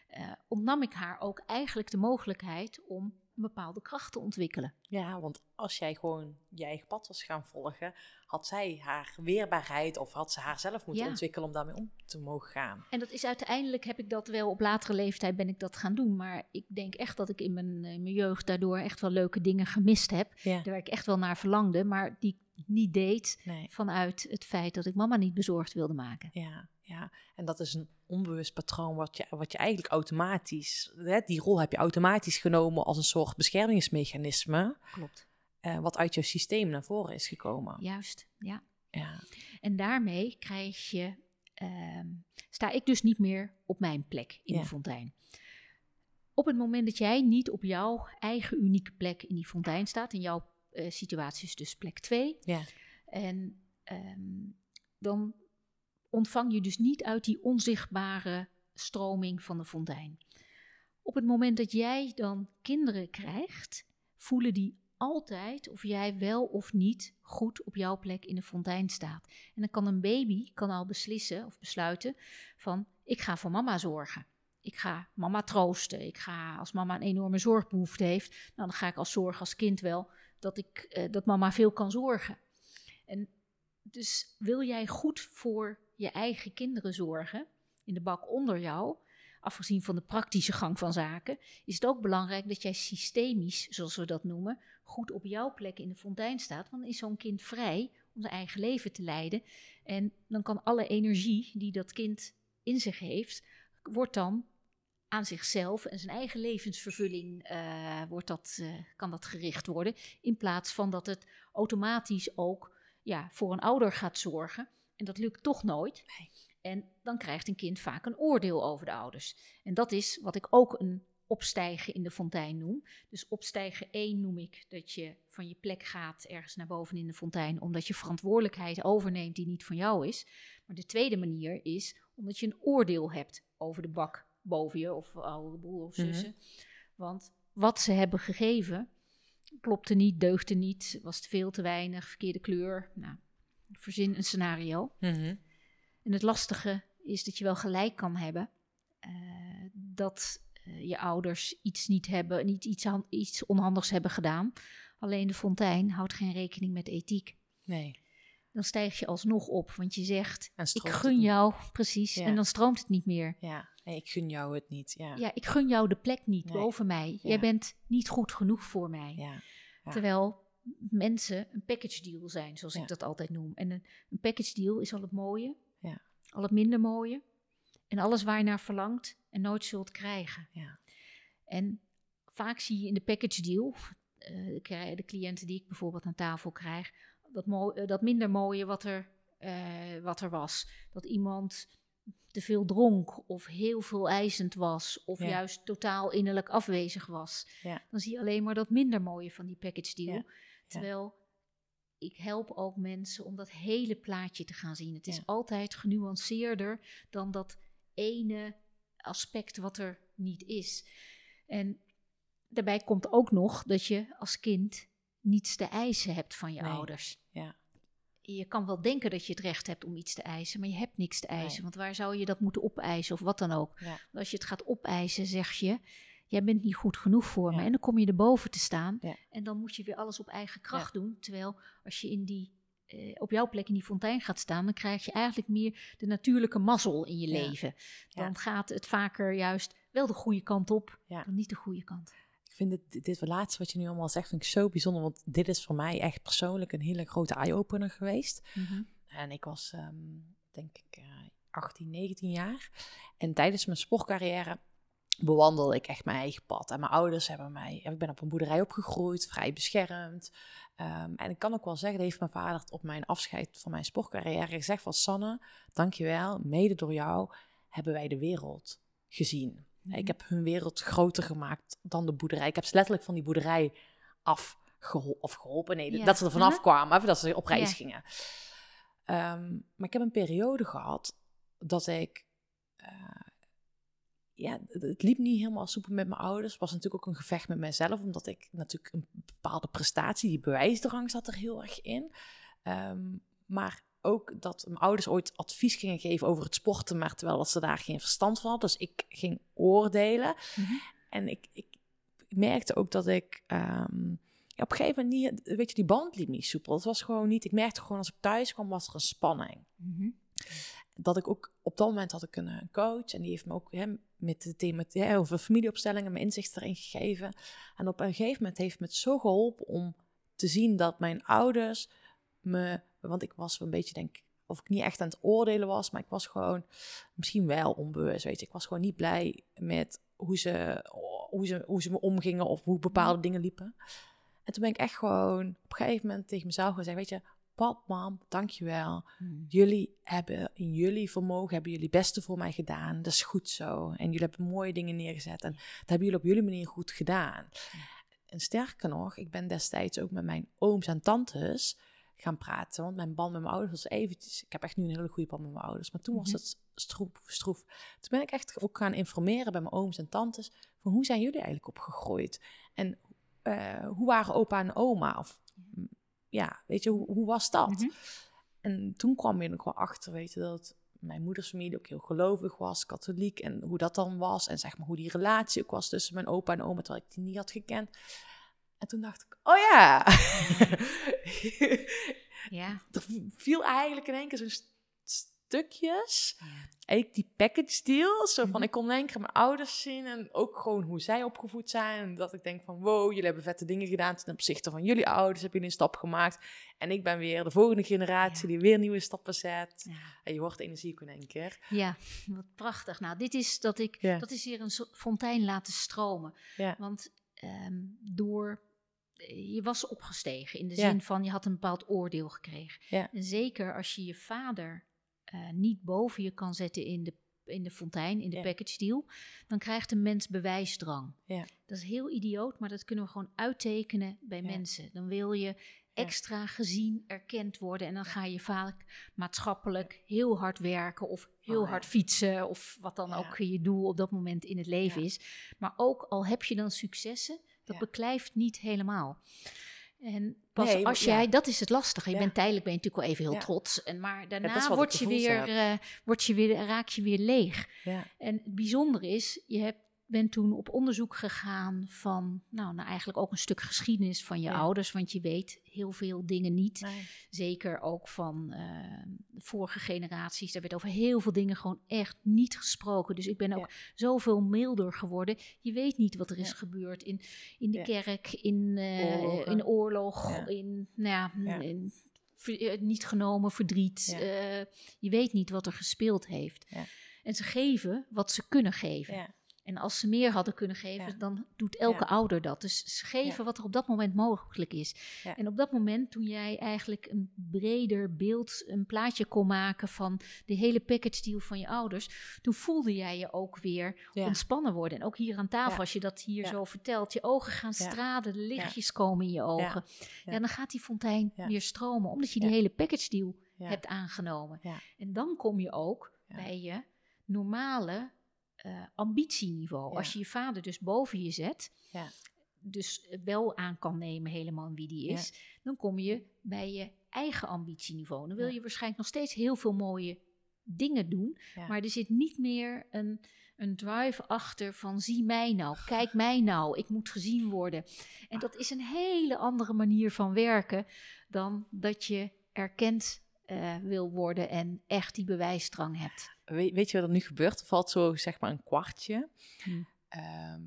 eh, ontnam ik haar ook eigenlijk de mogelijkheid om een bepaalde kracht te ontwikkelen. Ja, want als jij gewoon je eigen pad was gaan volgen, had zij haar weerbaarheid of had ze haar zelf moeten Ja. ontwikkelen om daarmee om te mogen gaan. En dat is uiteindelijk heb ik dat wel op latere leeftijd ben ik dat gaan doen. Maar ik denk echt dat ik in mijn, in mijn jeugd daardoor echt wel leuke dingen gemist heb. Ja. Waar ik echt wel naar verlangde, maar die niet deed Nee. vanuit het feit dat ik mama niet bezorgd wilde maken. Ja, ja, en dat is een onbewust patroon wat je, wat je eigenlijk automatisch, hè, die rol heb je automatisch genomen als een soort beschermingsmechanisme, Klopt. eh, wat uit jouw systeem naar voren is gekomen. Juist, ja. Ja, En daarmee krijg je, ehm, sta ik dus niet meer op mijn plek in Ja. de fontein. Op het moment dat jij niet op jouw eigen unieke plek in die fontein staat, in jouw eh, situatie is dus plek 2, ja, en ehm, dan ontvang je dus niet uit die onzichtbare stroming van de fontein. Op het moment dat jij dan kinderen krijgt, voelen die altijd of jij wel of niet goed op jouw plek in de fontein staat. En dan kan een baby kan al beslissen of besluiten van ik ga voor mama zorgen. Ik ga mama troosten. Ik ga, als mama een enorme zorgbehoefte heeft, nou, dan ga ik als zorg als kind wel dat, ik, eh, dat mama veel kan zorgen. En dus wil jij goed voor je eigen kinderen zorgen, in de bak onder jou, afgezien van de praktische gang van zaken, is het ook belangrijk dat jij systemisch, zoals we dat noemen, goed op jouw plek in de fontein staat. Want dan is zo'n kind vrij om zijn eigen leven te leiden. En dan kan alle energie die dat kind in zich heeft, wordt dan aan zichzelf en zijn eigen levensvervulling eh, wordt dat, eh, kan dat gericht worden. In plaats van dat het automatisch ook ja, voor een ouder gaat zorgen. En dat lukt toch nooit. Nee. En dan krijgt een kind vaak een oordeel over de ouders. En dat is wat ik ook een opstijgen in de fontein noem. Dus opstijgen 1 noem ik dat je van je plek gaat ergens naar boven in de fontein, omdat je verantwoordelijkheid overneemt die niet van jou is. Maar de tweede manier is omdat je een oordeel hebt over de bak boven je of oude broer of zussen. Want wat ze hebben gegeven klopte niet, deugde niet, was te veel, te weinig, verkeerde kleur. Nou, verzin een scenario. Mhm. En het lastige is dat je wel gelijk kan hebben eh, dat eh, je ouders iets niet hebben, niet iets, iets onhandigs hebben gedaan. Alleen de fontein houdt geen rekening met ethiek. nee. Dan stijg je alsnog op, want je zegt: Ik gun jou, precies. Ja. En dan stroomt het niet meer. Ja, nee, ik gun jou het niet. Ja, Ja, ik gun jou de plek niet Nee. boven mij. Ja. Jij bent niet goed genoeg voor mij. ja, ja. Terwijl mensen een package deal zijn, zoals ik dat altijd noem. En een, een package deal is al het mooie, Ja. al het minder mooie. En alles waar je naar verlangt en nooit zult krijgen. Ja. En vaak zie je in de package deal, eh, de, cliënten die ik bijvoorbeeld aan tafel krijg, dat, eh, dat minder mooie wat er, eh, wat er was. Dat iemand te veel dronk of heel veel eisend was of Ja. juist totaal innerlijk afwezig was. Ja. Dan zie je alleen maar dat minder mooie van die package deal. Ja. Terwijl ik help ook mensen om dat hele plaatje te gaan zien. Het is altijd genuanceerder dan dat ene aspect wat er niet is. En daarbij komt ook nog dat je als kind niets te eisen hebt van je Nee. ouders. Je kan wel denken dat je het recht hebt om iets te eisen, maar je hebt niks te eisen. Nee. Want waar zou je dat moeten opeisen of wat dan ook? Ja. Als je het gaat opeisen, zeg je: Jij bent niet goed genoeg voor me. En dan kom je erboven te staan. Ja. En dan moet je weer alles op eigen kracht doen. Terwijl als je in die, eh, op jouw plek in die fontein gaat staan, dan krijg je eigenlijk meer de natuurlijke mazzel in je leven. Dan gaat het vaker juist wel de goede kant op, dan niet de goede kant. Vind dit, dit laatste wat je nu allemaal zegt, vind ik zo bijzonder. Want dit is voor mij echt persoonlijk een hele grote eye-opener geweest. En ik was, ehm, denk ik, eh 18, 19 jaar. En tijdens mijn sportcarrière bewandelde ik echt mijn eigen pad. En mijn ouders hebben mij, ik ben op een boerderij opgegroeid, vrij beschermd. Ehm, en ik kan ook wel zeggen, dat heeft mijn vader op mijn afscheid van mijn sportcarrière gezegd van Sanne, dankjewel, mede door jou hebben wij de wereld gezien. Ik heb hun wereld groter gemaakt dan de boerderij. Ik heb ze letterlijk van die boerderij afgeholpen, of geholpen, nee, Ja. dat ze er vanaf Mhm. kwamen, dat ze op reis Ja. gingen. Ehm, maar ik heb een periode gehad dat ik eh, ja, het liep niet helemaal soepel met mijn ouders. Het was natuurlijk ook een gevecht met mezelf, omdat ik natuurlijk een bepaalde prestatie, die bewijsdrang zat er heel erg in. Ehm, maar ook dat mijn ouders ooit advies gingen geven over het sporten, maar terwijl dat ze daar geen verstand van hadden. Dus ik ging oordelen. Mhm. En ik, ik merkte ook dat ik ehm, ja, op een gegeven moment niet, weet je, die band liep niet soepel. Het was gewoon niet, ik merkte gewoon als ik thuis kwam, was er een spanning Mhm. dat ik ook op dat moment had ik een eh, coach en die heeft me ook hè, met het thema hè, over familieopstellingen mijn inzicht erin gegeven. En op een gegeven moment heeft me het zo geholpen om te zien dat mijn ouders me, want ik was een beetje denk ik, of ik niet echt aan het oordelen was, maar ik was gewoon misschien wel onbewust, weet je. Ik was gewoon niet blij met hoe ze, hoe ze, hoe ze me omgingen of hoe bepaalde dingen liepen. En toen ben ik echt gewoon op een gegeven moment tegen mezelf gezegd, weet je, pap, mam, dankjewel. Mhm. Jullie hebben in jullie vermogen, hebben jullie het beste voor mij gedaan. Dat is goed zo. En jullie hebben mooie dingen neergezet. En dat hebben jullie op jullie manier goed gedaan. En sterker nog, ik ben destijds ook met mijn ooms en tantes gaan praten. Want mijn band met mijn ouders was eventjes... Ik heb echt nu een hele goede band met mijn ouders. Maar toen was Mhm. het stroef, stroef. Toen ben ik echt ook gaan informeren bij mijn ooms en tantes... van hoe zijn jullie eigenlijk opgegroeid? En eh, hoe waren opa en oma? Of ja, weet je, hoe, hoe was dat? Mhm. En toen kwam je wel achter, weet je, dat mijn moeders familie ook heel gelovig was, katholiek. En hoe dat dan was. En zeg maar hoe die relatie ook was tussen mijn opa en oma, terwijl ik die niet had gekend. En toen dacht ik, oh ja. Ja. er viel eigenlijk in één keer zo'n st- stukjes. Ja. Eigenlijk die package deal. Zo van, Mhm. ik kon in één keer mijn ouders zien. En ook gewoon hoe zij opgevoed zijn. En dat ik denk van, wow, jullie hebben vette dingen gedaan. Ten opzichte van jullie ouders hebben jullie een stap gemaakt. En ik ben weer de volgende generatie Ja. die weer nieuwe stappen zet. Ja. En je wordt energiek in één keer. Ja, wat prachtig. Nou, dit is dat ik, dat is weer een fontein laten stromen. Want ehm, door, je was opgestegen in de Ja. zin van je had een bepaald oordeel gekregen. Ja. En zeker als je je vader eh, niet boven je kan zetten in de, in de fontein, in de Ja. package deal, dan krijgt een mens bewijsdrang. Ja. Dat is heel idioot, maar dat kunnen we gewoon uittekenen bij mensen. Dan wil je extra gezien, erkend worden. En dan ga je vaak maatschappelijk heel hard werken of heel Oh, hard fietsen of wat dan ook je doel op dat moment in het leven is. Maar ook al heb je dan successen, dat Ja. beklijft niet helemaal. En pas Nee, als ja. jij, dat is het lastige. Je Ja. bent tijdelijk ben je natuurlijk wel even heel Ja. trots. En maar daarna word je, weer, eh, word je weer, raak je weer leeg. Ja. En het bijzondere is, je hebt, bent toen op onderzoek gegaan van, nou, nou eigenlijk ook een stuk geschiedenis van je Ja. ouders, want je weet heel veel dingen niet. Nee. Zeker ook van eh, vorige generaties. Daar werd over heel veel dingen gewoon echt niet gesproken. Dus ik ben ook zoveel milder geworden. Je weet niet wat er is Ja. gebeurd in, in de kerk, in, eh, in oorlog, in, nou in eh, niet genomen verdriet. Je weet niet wat er gespeeld heeft. En ze geven wat ze kunnen geven. En als ze meer hadden kunnen geven, Ja. dan doet elke Ja. ouder dat. Dus ze geven Ja. wat er op dat moment mogelijk is. En op dat moment, toen jij eigenlijk een breder beeld, een plaatje kon maken van de hele package deal van je ouders, toen voelde jij je ook weer ontspannen worden. En ook hier aan tafel, als je dat hier zo vertelt, je ogen gaan stralen, de lichtjes komen in je ogen. Ja. Dan gaat die fontein weer stromen, omdat je die hele package deal hebt aangenomen. En dan kom je ook bij je normale eh, ambitieniveau. Ja. Als je je vader dus boven je zet, Ja. dus wel aan kan nemen helemaal wie die Ja. is, dan kom je bij je eigen ambitieniveau. Dan wil je waarschijnlijk nog steeds heel veel mooie dingen doen, maar er zit niet meer een, een drive achter van zie mij nou, kijk mij nou, ik moet gezien worden. En dat is een hele andere manier van werken dan dat je erkend eh, wil worden en echt die bewijsdrang hebt. Weet, weet je wat er nu gebeurt? Er valt zo zeg maar een kwartje. Hm. Ehm,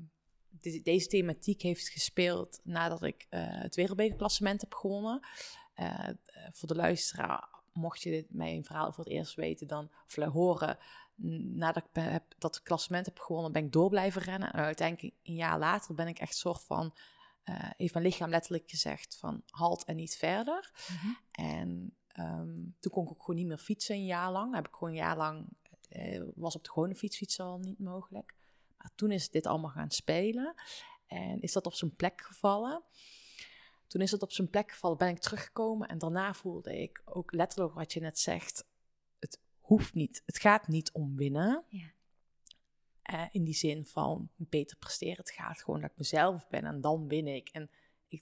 de- deze thematiek heeft gespeeld nadat ik eh, het wereldbekerklassement heb gewonnen. Eh, voor de luisteraar, mocht je dit, mijn verhaal voor het eerst weten dan, of horen, nadat ik heb, dat klassement heb gewonnen, ben ik door blijven rennen. En uiteindelijk een jaar later ben ik echt soort van, heeft mijn lichaam letterlijk gezegd van halt en niet verder. En ehm, toen kon ik ook gewoon niet meer fietsen een jaar lang. Heb ik gewoon een jaar lang, eh, was op de gewone fiets fietsen al niet mogelijk. Maar toen is dit allemaal gaan spelen. En is dat op zijn plek gevallen. Toen is het op zijn plek gevallen, ben ik teruggekomen. En daarna voelde ik ook letterlijk wat je net zegt. Het hoeft niet. Het gaat niet om winnen. Ja. Eh, in die zin van beter presteren. Het gaat gewoon dat ik mezelf ben en dan win ik. En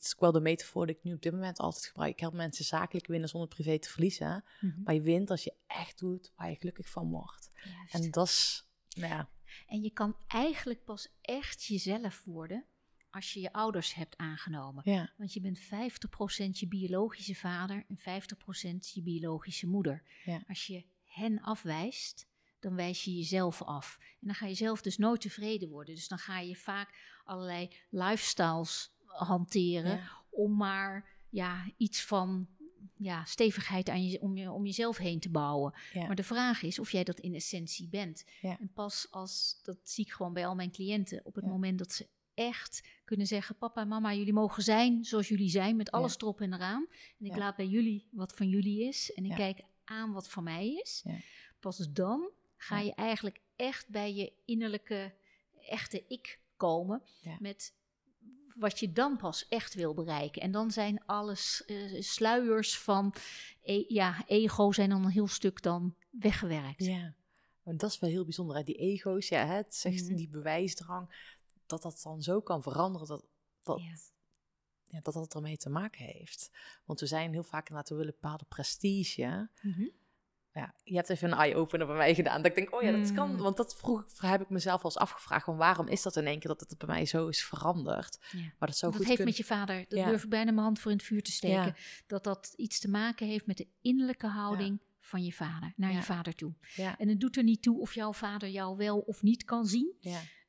is ook wel de metafoor die ik nu op dit moment altijd gebruik. Ik help mensen zakelijk winnen zonder privé te verliezen. Mhm. Maar je wint als je echt doet waar je gelukkig van wordt. Juist. En dat is, nou ja, En je kan eigenlijk pas echt jezelf worden als je je ouders hebt aangenomen. ja, Want je bent 50% je biologische vader en 50% je biologische moeder. Ja. Als je hen afwijst, dan wijs je jezelf af. En dan ga je zelf dus nooit tevreden worden. Dus dan ga je vaak allerlei lifestyles hanteren ja, om maar ja, iets van ja, stevigheid aan je, om, je, om jezelf heen te bouwen. ja, Maar de vraag is of jij dat in essentie bent. Ja. En pas als, dat zie ik gewoon bij al mijn cliënten, op het Ja. moment dat ze echt kunnen zeggen: Papa en mama, jullie mogen zijn zoals jullie zijn, met alles erop en eraan. En ik laat bij jullie wat van jullie is en ik kijk aan wat van mij is. Pas dan ga je eigenlijk echt bij je innerlijke, echte ik komen met wat je dan pas echt wil bereiken. En dan zijn alles eh, sluiers van e- ja, ego zijn dan een heel stuk dan weggewerkt. ja. Want dat is wel heel bijzonder. Hè? Die ego's, ja, het zegt Mhm. die bewijsdrang, dat dat dan zo kan veranderen dat dat, Ja. ja, dat, dat ermee te maken heeft. Want we zijn heel vaak inderdaad, we willen bepaalde prestige. Mhm. Ja, je hebt even een eye-opener bij mij gedaan. Dat ik denk, oh ja, dat kan. Mm. Want dat vroeg, heb ik mezelf wel eens afgevraagd. Van waarom is dat in één keer dat het bij mij zo is veranderd? Ja. Maar dat zou dat goed heeft kunnen. met je vader, dat Ja. durf ik bijna mijn hand voor in het vuur te steken, Ja. dat dat iets te maken heeft met de innerlijke houding van je vader, naar je vader toe. En het doet er niet toe of jouw vader jou wel of niet kan zien.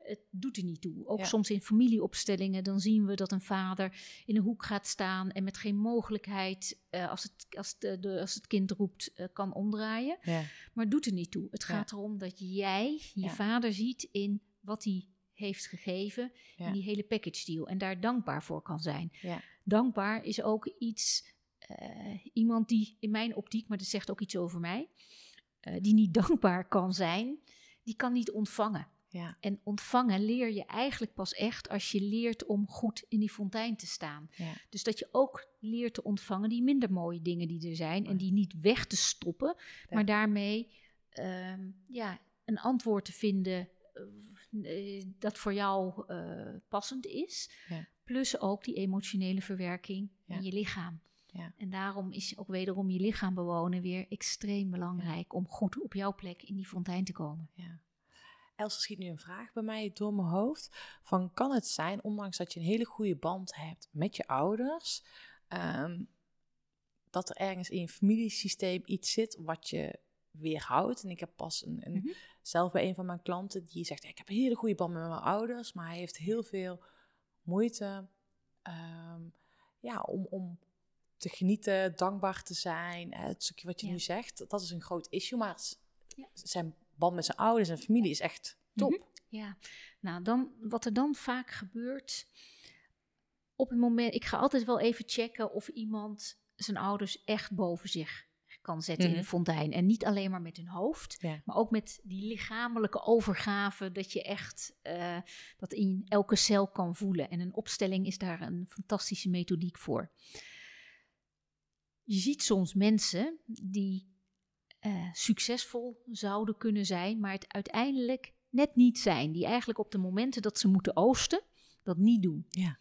Het doet er niet toe. Ook Ja. soms in familieopstellingen, dan zien we dat een vader in een hoek gaat staan en met geen mogelijkheid, eh, als, het, als, de, de- als het kind roept, eh, kan omdraaien. ja, Maar het doet er niet toe. Het Ja. gaat erom dat jij je vader ziet in wat hij heeft gegeven, in die hele package deal. En daar dankbaar voor kan zijn. ja, Dankbaar is ook iets, eh, iemand die in mijn optiek, maar dat zegt ook iets over mij, die niet dankbaar kan zijn, die kan niet ontvangen. Ja, En ontvangen leer je eigenlijk pas echt als je leert om goed in die fontein te staan. ja, Dus dat je ook leert te ontvangen die minder mooie dingen die er zijn. En die niet weg te stoppen, Ja. maar daarmee ehm, ja, een antwoord te vinden eh, eh, dat voor jou eh, passend is. Ja. Plus ook die emotionele verwerking in je lichaam. Ja. En daarom is ook wederom je lichaam bewonen weer extreem belangrijk om goed op jouw plek in die fontein te komen. ja. Els, schiet nu een vraag bij mij door mijn hoofd. Van, kan het zijn, ondanks dat je een hele goede band hebt met je ouders, ehm, dat er ergens in je familiesysteem iets zit wat je weerhoudt? En ik heb pas een, een, Mhm. zelf bij een van mijn klanten die zegt, ik heb een hele goede band met mijn ouders, maar hij heeft heel veel moeite ehm, ja, om, om te genieten, dankbaar te zijn. Hè, het stukje wat je Ja. nu zegt, dat is een groot issue, maar Ja. zijn band met zijn ouders en familie is echt top. Mhm. Ja, nou dan, wat er dan vaak gebeurt, op het moment, ik ga altijd wel even checken of iemand zijn ouders echt boven zich kan zetten in Mhm. de fontein. En niet alleen maar met hun hoofd, Ja. maar ook met die lichamelijke overgave, dat je echt eh, dat in elke cel kan voelen. En een opstelling is daar een fantastische methodiek voor. Je ziet soms mensen die eh, succesvol zouden kunnen zijn, maar het uiteindelijk net niet zijn. Die eigenlijk op de momenten dat ze moeten oosten, dat niet doen. Ja.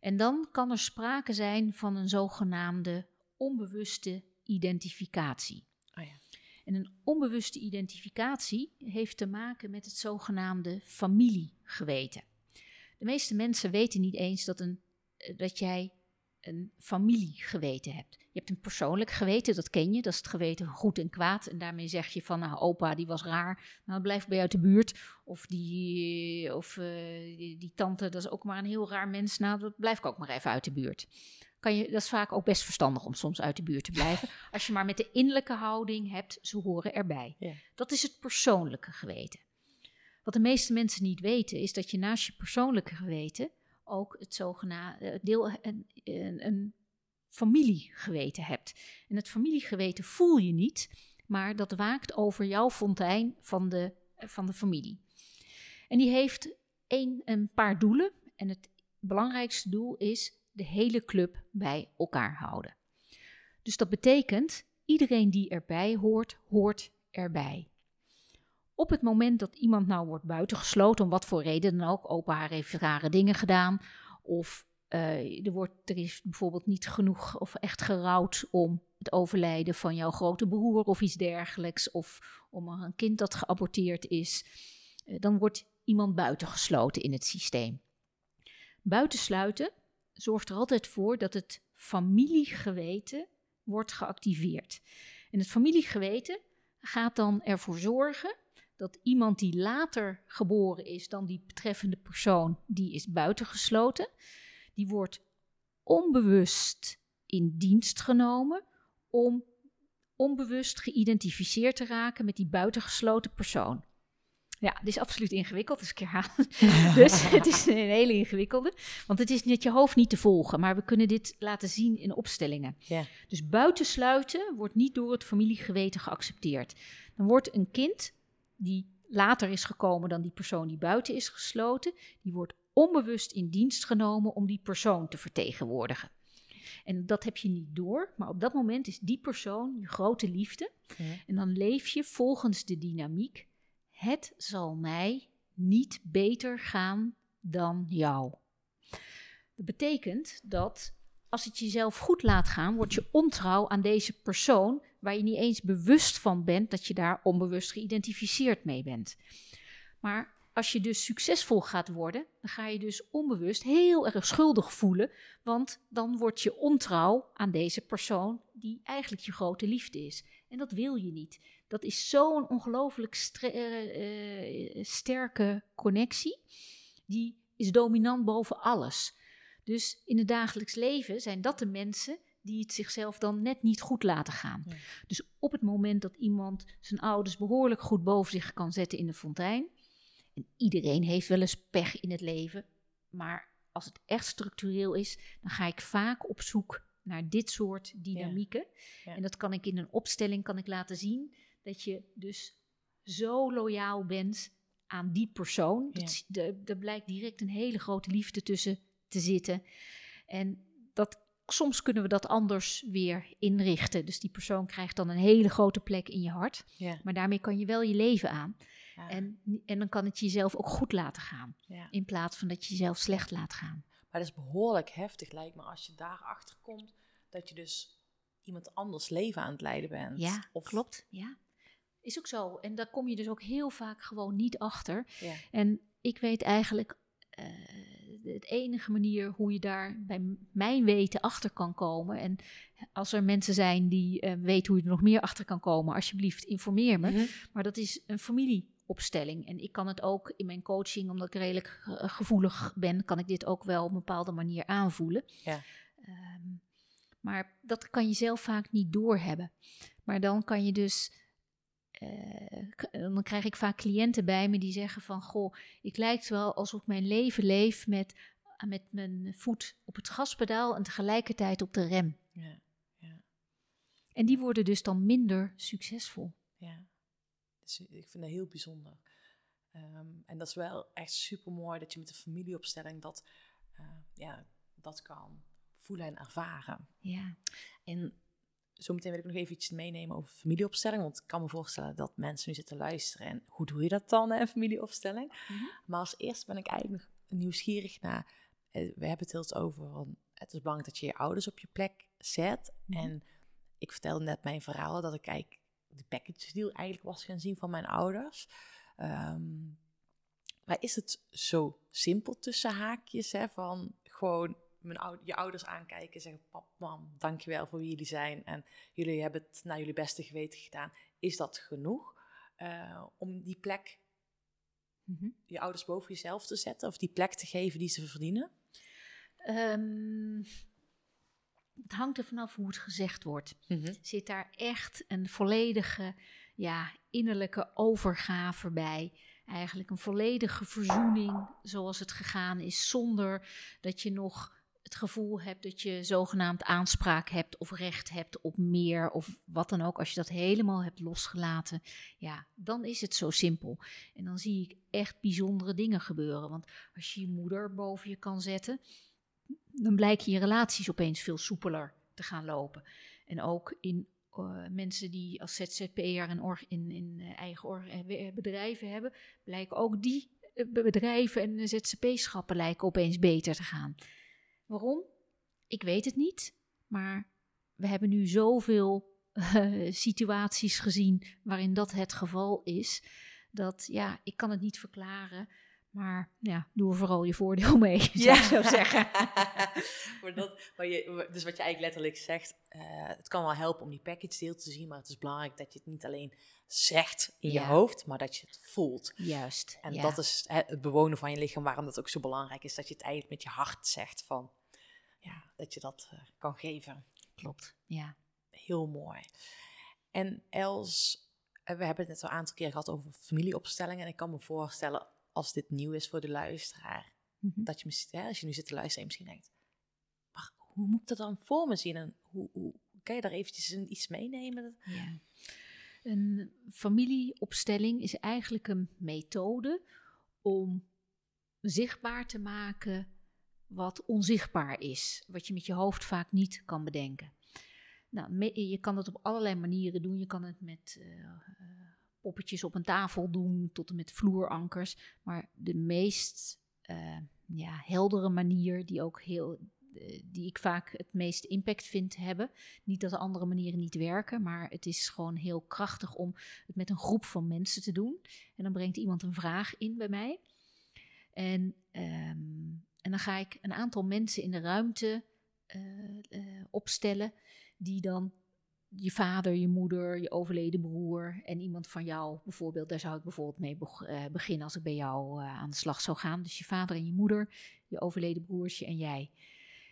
En dan kan er sprake zijn van een zogenaamde onbewuste identificatie. Oh ja. En een onbewuste identificatie heeft te maken met het zogenaamde familiegeweten. De meeste mensen weten niet eens dat, een, eh, dat jij een familiegeweten hebt. Je hebt een persoonlijk geweten, dat ken je. Dat is het geweten goed en kwaad. En daarmee zeg je van, nou, opa, die was raar. Nou, blijf bij jou uit de buurt. Of, die, of eh, die, die tante, dat is ook maar een heel raar mens. Nou, dat blijf ik ook maar even uit de buurt. kan je, dat is vaak ook best verstandig om soms uit de buurt te blijven. Als je maar met de innerlijke houding hebt, ze horen erbij. Ja. Dat is het persoonlijke geweten. Wat de meeste mensen niet weten, is dat je naast je persoonlijke geweten ook het zogenaamde deel een, een, een familiegeweten hebt. En het familiegeweten voel je niet, maar dat waakt over jouw fontein van de, van de familie. En die heeft een, een paar doelen. En het belangrijkste doel is de hele club bij elkaar houden. Dus dat betekent, iedereen die erbij hoort, hoort erbij. Op het moment dat iemand nou wordt buitengesloten, om wat voor reden dan ook, opa haar heeft rare dingen gedaan, of eh, er, wordt, er is bijvoorbeeld niet genoeg of echt gerouwd om het overlijden van jouw grote broer of iets dergelijks, of om een kind dat geaborteerd is, eh, dan wordt iemand buitengesloten in het systeem. Buitensluiten zorgt er altijd voor dat het familiegeweten wordt geactiveerd. En het familiegeweten gaat dan ervoor zorgen dat iemand die later geboren is dan die betreffende persoon, die is buitengesloten, die wordt onbewust in dienst genomen om onbewust geïdentificeerd te raken met die buitengesloten persoon. Ja, het is absoluut ingewikkeld, dus ik herhaal. dus het is een hele ingewikkelde, want het is met je hoofd niet te volgen, maar we kunnen dit laten zien in opstellingen. Ja. Dus buitensluiten wordt niet door het familiegeweten geaccepteerd. Dan wordt een kind die later is gekomen dan die persoon die buiten is gesloten, die wordt onbewust in dienst genomen om die persoon te vertegenwoordigen. En dat heb je niet door, maar op dat moment is die persoon je grote liefde. En dan leef je volgens de dynamiek: het zal mij niet beter gaan dan jou. Dat betekent dat als het jezelf goed laat gaan, word je ontrouw aan deze persoon waar je niet eens bewust van bent dat je daar onbewust geïdentificeerd mee bent. Maar als je dus succesvol gaat worden, dan ga je dus onbewust heel erg schuldig voelen, want dan word je ontrouw aan deze persoon die eigenlijk je grote liefde is. En dat wil je niet. Dat is zo'n ongelooflijk stre- eh, eh, sterke connectie. Die is dominant boven alles. Dus in het dagelijks leven zijn dat de mensen die het zichzelf dan net niet goed laten gaan. Ja. Dus op het moment dat iemand zijn ouders behoorlijk goed boven zich kan zetten in de fontein. En iedereen heeft wel eens pech in het leven. Maar als het echt structureel is, dan ga ik vaak op zoek naar dit soort dynamieken. Ja. En dat kan ik in een opstelling kan ik laten zien. Dat je dus zo loyaal bent aan die persoon. Ja. Dat, er blijkt direct een hele grote liefde tussen te zitten. En dat, soms kunnen we dat anders weer inrichten. Dus die persoon krijgt dan een hele grote plek in je hart. Ja. Maar daarmee kan je wel je leven aan. Ja. En, en dan kan het jezelf ook goed laten gaan. Ja. In plaats van dat je jezelf slecht laat gaan. Maar dat is behoorlijk heftig, lijkt me, als je daarachter komt dat je dus iemand anders leven aan het leiden bent. Ja, Of- klopt. Ja. Is ook zo. En daar kom je dus ook heel vaak gewoon niet achter. En ik weet eigenlijk, eh de enige manier hoe je daar bij mijn weten achter kan komen. En als er mensen zijn die eh, weten hoe je er nog meer achter kan komen, alsjeblieft informeer me. Mhm. Maar dat is een familieopstelling. En ik kan het ook in mijn coaching, omdat ik redelijk ge- gevoelig ben, kan ik dit ook wel op een bepaalde manier aanvoelen. Ja. Ehm, maar dat kan je zelf vaak niet doorhebben. Maar dan kan je dus. K- dan krijg ik vaak cliënten bij me die zeggen van... Goh, ik lijkt wel alsof ik mijn leven leef met, met mijn voet op het gaspedaal... en tegelijkertijd op de rem. Ja. En die worden dus dan minder succesvol. Ja, dus ik vind dat heel bijzonder. Ehm, en dat is wel echt super mooi dat je met de familieopstelling dat, eh, ja, dat kan voelen en ervaren. Ja, En zometeen wil ik nog even iets meenemen over familieopstelling. Want ik kan me voorstellen dat mensen nu zitten luisteren. En hoe doe je dat dan, hè, familieopstelling? Mhm. Maar als eerst ben ik eigenlijk nog nieuwsgierig naar... eh, we hebben het heel over, van, het is belangrijk dat je je ouders op je plek zet. Mhm. En ik vertelde net mijn verhaal dat ik eigenlijk de package deal eigenlijk was gaan zien van mijn ouders. Ehm, maar is het zo simpel tussen haakjes, hè, van gewoon mijn ou- je ouders aankijken en zeggen, pap, mam, dankjewel voor wie jullie zijn en jullie hebben het naar jullie beste geweten gedaan. Is dat genoeg eh, om die plek, Mhm. je ouders boven jezelf te zetten of die plek te geven die ze verdienen? Ehm, het hangt er vanaf hoe het gezegd wordt. Mhm. Zit daar echt een volledige ja, innerlijke overgave bij? Eigenlijk een volledige verzoening zoals het gegaan is, zonder dat je nog het gevoel hebt dat je zogenaamd aanspraak hebt of recht hebt op meer of wat dan ook. Als je dat helemaal hebt losgelaten, ja, dan is het zo simpel. En dan zie ik echt bijzondere dingen gebeuren. Want als je je moeder boven je kan zetten, dan blijken je relaties opeens veel soepeler te gaan lopen. En ook in eh, mensen die als ZZP'er en org- in, in eh, eigen eh, bedrijven hebben, blijken ook die be- bedrijven en ZZP-schappen lijken opeens beter te gaan. Waarom? Ik weet het niet, maar we hebben nu zoveel eh, situaties gezien waarin dat het geval is, dat ja, ik kan het niet verklaren, maar ja, doe er vooral je voordeel mee, zou ik zo zeggen. maar dat, maar je, dus wat je eigenlijk letterlijk zegt, eh, het kan wel helpen om die package deal te zien, maar het is belangrijk dat je het niet alleen zegt in je Ja. hoofd, maar dat je het voelt. Juist. En ja. dat is hè, het bewonen van je lichaam, waarom dat ook zo belangrijk is, dat je het eigenlijk met je hart zegt van, ja, dat je dat eh, kan geven. klopt. Ja. Heel mooi. En Els, eh, we hebben het net al een aantal keer gehad over familieopstellingen. En ik kan me voorstellen, als dit nieuw is voor de luisteraar, Mhm. dat je misschien, hè, als je nu zit te luisteren, en misschien denkt, maar hoe moet ik dat dan voor me zien? En hoe, hoe kan je daar eventjes een- iets meenemen? Ja. Een familieopstelling is eigenlijk een methode om zichtbaar te maken wat onzichtbaar is, wat je met je hoofd vaak niet kan bedenken. Nou, je kan het op allerlei manieren doen. Je kan het met eh, eh, poppetjes op een tafel doen, tot en met vloerankers. Maar de meest eh, ja, heldere manier, die ook heel, eh, die ik vaak het meeste impact vind hebben, niet dat de andere manieren niet werken, maar het is gewoon heel krachtig om het met een groep van mensen te doen. En dan brengt iemand een vraag in bij mij. En, ehm, en dan ga ik een aantal mensen in de ruimte eh, opstellen, die dan je vader, je moeder, je overleden broer en iemand van jou bijvoorbeeld, daar zou ik bijvoorbeeld mee beg- eh, beginnen als ik bij jou eh, aan de slag zou gaan. Dus je vader en je moeder, je overleden broertje en jij.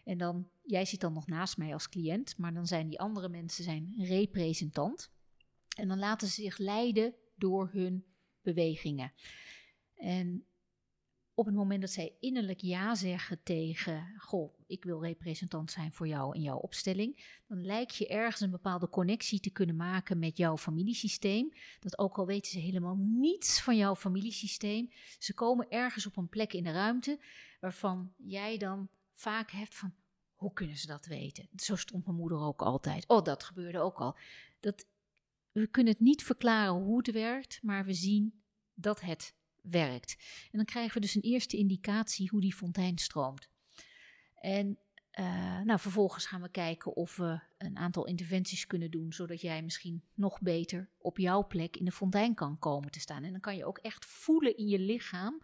En dan, jij zit dan nog naast mij als cliënt, maar dan zijn die andere mensen zijn representant. En dan laten ze zich leiden door hun bewegingen. En op het moment dat zij innerlijk ja zeggen tegen, goh, ik wil representant zijn voor jou in jouw opstelling, dan lijkt je ergens een bepaalde connectie te kunnen maken met jouw familiesysteem. Dat ook al weten ze helemaal niets van jouw familiesysteem, ze komen ergens op een plek in de ruimte waarvan jij dan vaak hebt van, hoe kunnen ze dat weten? Zo stond mijn moeder ook altijd. Oh, dat gebeurde ook al. Dat, we kunnen het niet verklaren hoe het werkt, maar we zien dat het werkt. En dan krijgen we dus een eerste indicatie hoe die fontein stroomt. En eh, nou, vervolgens gaan we kijken of we een aantal interventies kunnen doen, zodat jij misschien nog beter op jouw plek in de fontein kan komen te staan. En dan kan je ook echt voelen in je lichaam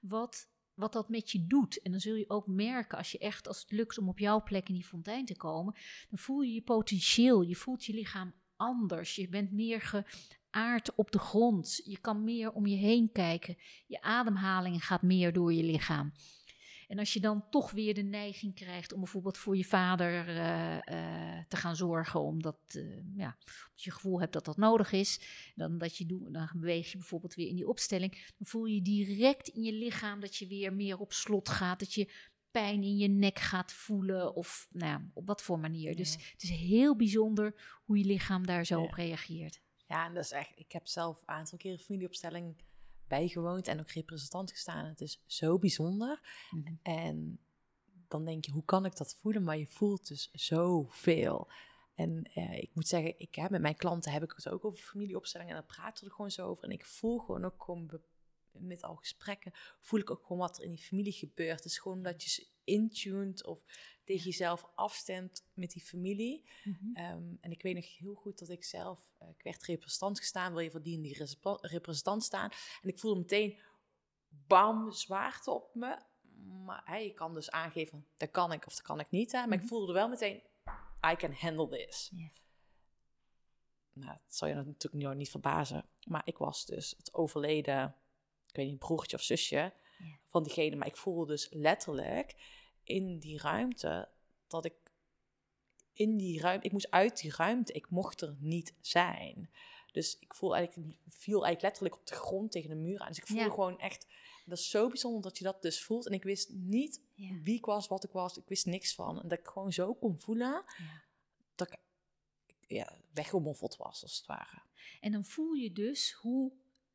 wat, wat dat met je doet. En dan zul je ook merken, als je echt, als het lukt om op jouw plek in die fontein te komen, dan voel je je potentieel, je voelt je lichaam anders. Je bent meer geaard op de grond. Je kan meer om je heen kijken. Je ademhaling gaat meer door je lichaam. En als je dan toch weer de neiging krijgt om bijvoorbeeld voor je vader eh, eh, te gaan zorgen, omdat eh, ja, omdat je gevoel hebt dat dat nodig is, dan, dat je dan beweeg je bijvoorbeeld weer in die opstelling, dan voel je direct in je lichaam dat je weer meer op slot gaat, dat je pijn in je nek gaat voelen of nou ja, op wat voor manier. Dus het is heel bijzonder hoe je lichaam daar zo Ja. op reageert. Ja, en dat is echt, ik heb zelf een aantal keer familieopstelling bijgewoond en ook representant gestaan. Het is zo bijzonder. Mhm. En dan denk je, hoe kan ik dat voelen? Maar je voelt dus zoveel. En eh, ik moet zeggen, ik, hè, met mijn klanten heb ik het ook over familieopstellingen. En daar praten we er gewoon zo over. En ik voel gewoon ook gewoon met al gesprekken, voel ik ook gewoon wat er in die familie gebeurt. Het is gewoon dat je ze intuned of tegen jezelf afstemt met die familie. Mhm. Ehm, en ik weet nog heel goed dat ik zelf, eh, ik werd representant gestaan, wil je voor die representant staan. En ik voelde meteen, bam, zwaarte op me. Maar je kan dus aangeven, dat kan ik of dat kan ik niet. Hè? Maar Mhm. ik voelde wel meteen, I can handle this. Ja. Nou, dat zal je natuurlijk niet verbazen. Maar ik was dus het overleden, ik weet niet, broertje of zusje Ja. van diegene. Maar ik voelde dus letterlijk in die ruimte dat ik in die ruimte, ik moest uit die ruimte, ik mocht er niet zijn. Dus ik voel eigenlijk, viel eigenlijk letterlijk op de grond tegen de muur aan. Dus ik voelde Ja. gewoon echt, dat is zo bijzonder dat je dat dus voelt. En ik wist niet Ja. wie ik was, wat ik was, ik wist niks van. En dat ik gewoon zo kon voelen, Ja. dat ik ja, weggemoffeld was, als het ware. En dan voel je dus hoe.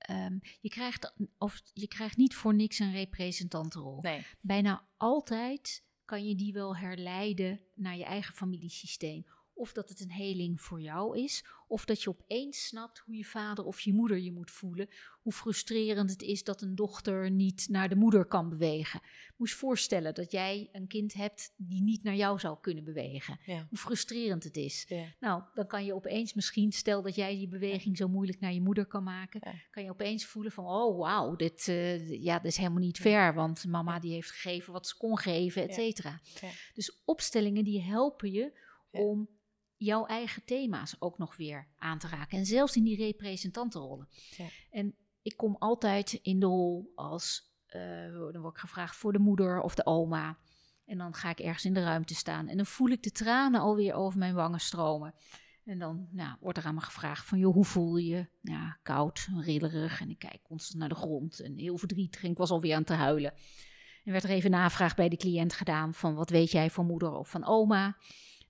Ehm, je, krijgt, of, je krijgt niet voor niks een representantenrol. Nee. Bijna altijd kan je die wel herleiden naar je eigen familiesysteem. Of dat het een heling voor jou is, of dat je opeens snapt hoe je vader of je moeder je moet voelen. Hoe frustrerend het is dat een dochter niet naar de moeder kan bewegen. Moest voorstellen dat jij een kind hebt die niet naar jou zou kunnen bewegen. Ja. Hoe frustrerend het is. Ja. Nou, dan kan je opeens misschien, stel dat jij die beweging zo moeilijk naar je moeder kan maken, Ja. kan je opeens voelen van, oh wauw, dit, eh, ja, dit is helemaal niet fair, want mama die heeft gegeven wat ze kon geven, et cetera. Dus opstellingen die helpen je om jouw eigen thema's ook nog weer aan te raken. En zelfs in die representantenrollen. Ja. En ik kom altijd in de rol als, eh, dan word ik gevraagd voor de moeder of de oma. En dan ga ik ergens in de ruimte staan. En dan voel ik de tranen alweer over mijn wangen stromen. En dan nou, wordt er aan me gevraagd van, joh, hoe voel je? Ja, koud, rillerig. En ik kijk constant naar de grond. En heel verdrietig. En ik was alweer aan het te huilen. En werd er even navraag bij de cliënt gedaan van, wat weet jij van moeder of van oma?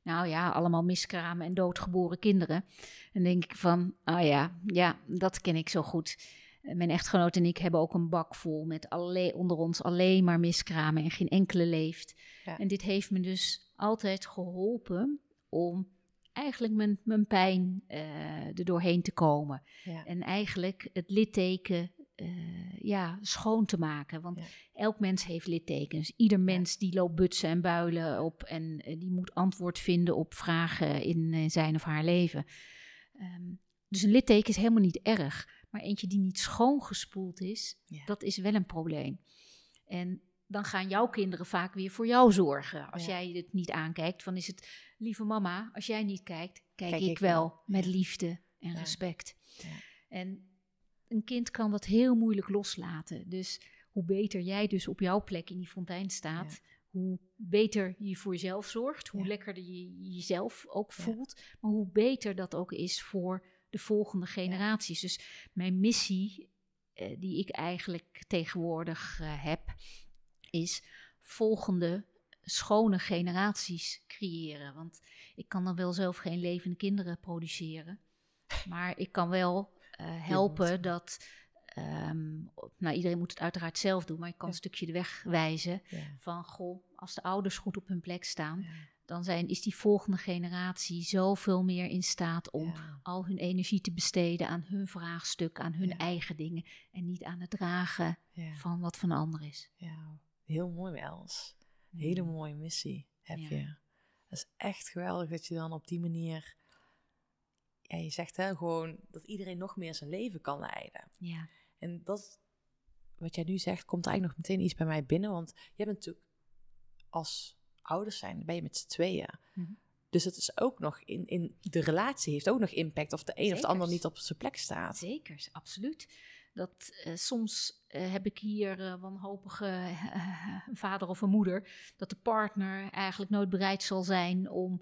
Nou ja, allemaal miskramen en doodgeboren kinderen. En denk ik van, ah ja, ja, dat ken ik zo goed. Eh, Mijn echtgenoot en ik hebben ook een bak vol met alle, onder ons alleen maar miskramen en geen enkele leeft. Ja. En dit heeft me dus altijd geholpen om eigenlijk mijn, mijn pijn eh er doorheen te komen. Ja. En eigenlijk het litteken eh, ja, schoon te maken. Want Ja. elk mens heeft littekens. Ieder mens die loopt butsen en builen op en eh, die moet antwoord vinden op vragen in eh, zijn of haar leven. Ehm, dus een litteken is helemaal niet erg. Maar eentje die niet schoongespoeld is, Ja. dat is wel een probleem. En dan gaan jouw kinderen vaak weer voor jou zorgen. Als Ja. jij het niet aankijkt, dan is het, lieve mama, als jij niet kijkt, kijk, Kijk ik, ik wel met liefde en respect. Ja. En een kind kan dat heel moeilijk loslaten. Dus hoe beter jij dus op jouw plek in die fontein staat, hoe beter je voor jezelf zorgt, hoe Ja. lekkerder je jezelf ook Ja. voelt, maar hoe beter dat ook is voor de volgende generaties. Dus mijn missie, eh, die ik eigenlijk tegenwoordig eh, heb, is volgende schone generaties creëren. Want ik kan dan wel zelf geen levende kinderen produceren, maar ik kan wel helpen moet. dat. ehm, nou, iedereen moet het uiteraard zelf doen, maar ik kan een stukje de weg wijzen van goh, als de ouders goed op hun plek staan, dan zijn, is die volgende generatie zoveel meer in staat om Ja. al hun energie te besteden aan hun vraagstuk, aan hun Ja. eigen dingen en niet aan het dragen Ja. van wat van een ander is. Ja, heel mooi, Els. Hele Mm. mooie missie heb je. Dat is echt geweldig dat je dan op die manier... Ja, je zegt hè, gewoon dat iedereen nog meer zijn leven kan leiden. Ja, En dat, wat jij nu zegt, komt eigenlijk nog meteen iets bij mij binnen. Want je bent natuurlijk als ouders zijn, ben je met z'n tweeën. Mhm. Dus het is ook nog in, in de relatie heeft ook nog impact of de een of de ander niet op zijn plek staat. zeker, absoluut. Dat eh, soms eh, heb ik hier eh, wanhopige vader of een moeder, dat de partner eigenlijk nooit bereid zal zijn om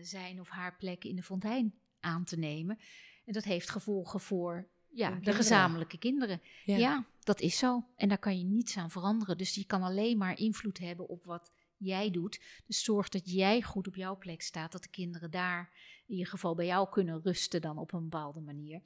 zijn of haar plek in de fontein aan te nemen. En dat heeft gevolgen voor ja, de gezamenlijke kinderen. Ja. dat is zo. En daar kan je niets aan veranderen. Dus je kan alleen maar invloed hebben op wat jij doet. Dus zorg dat jij goed op jouw plek staat. Dat de kinderen daar in ieder geval bij jou kunnen rusten dan op een bepaalde manier.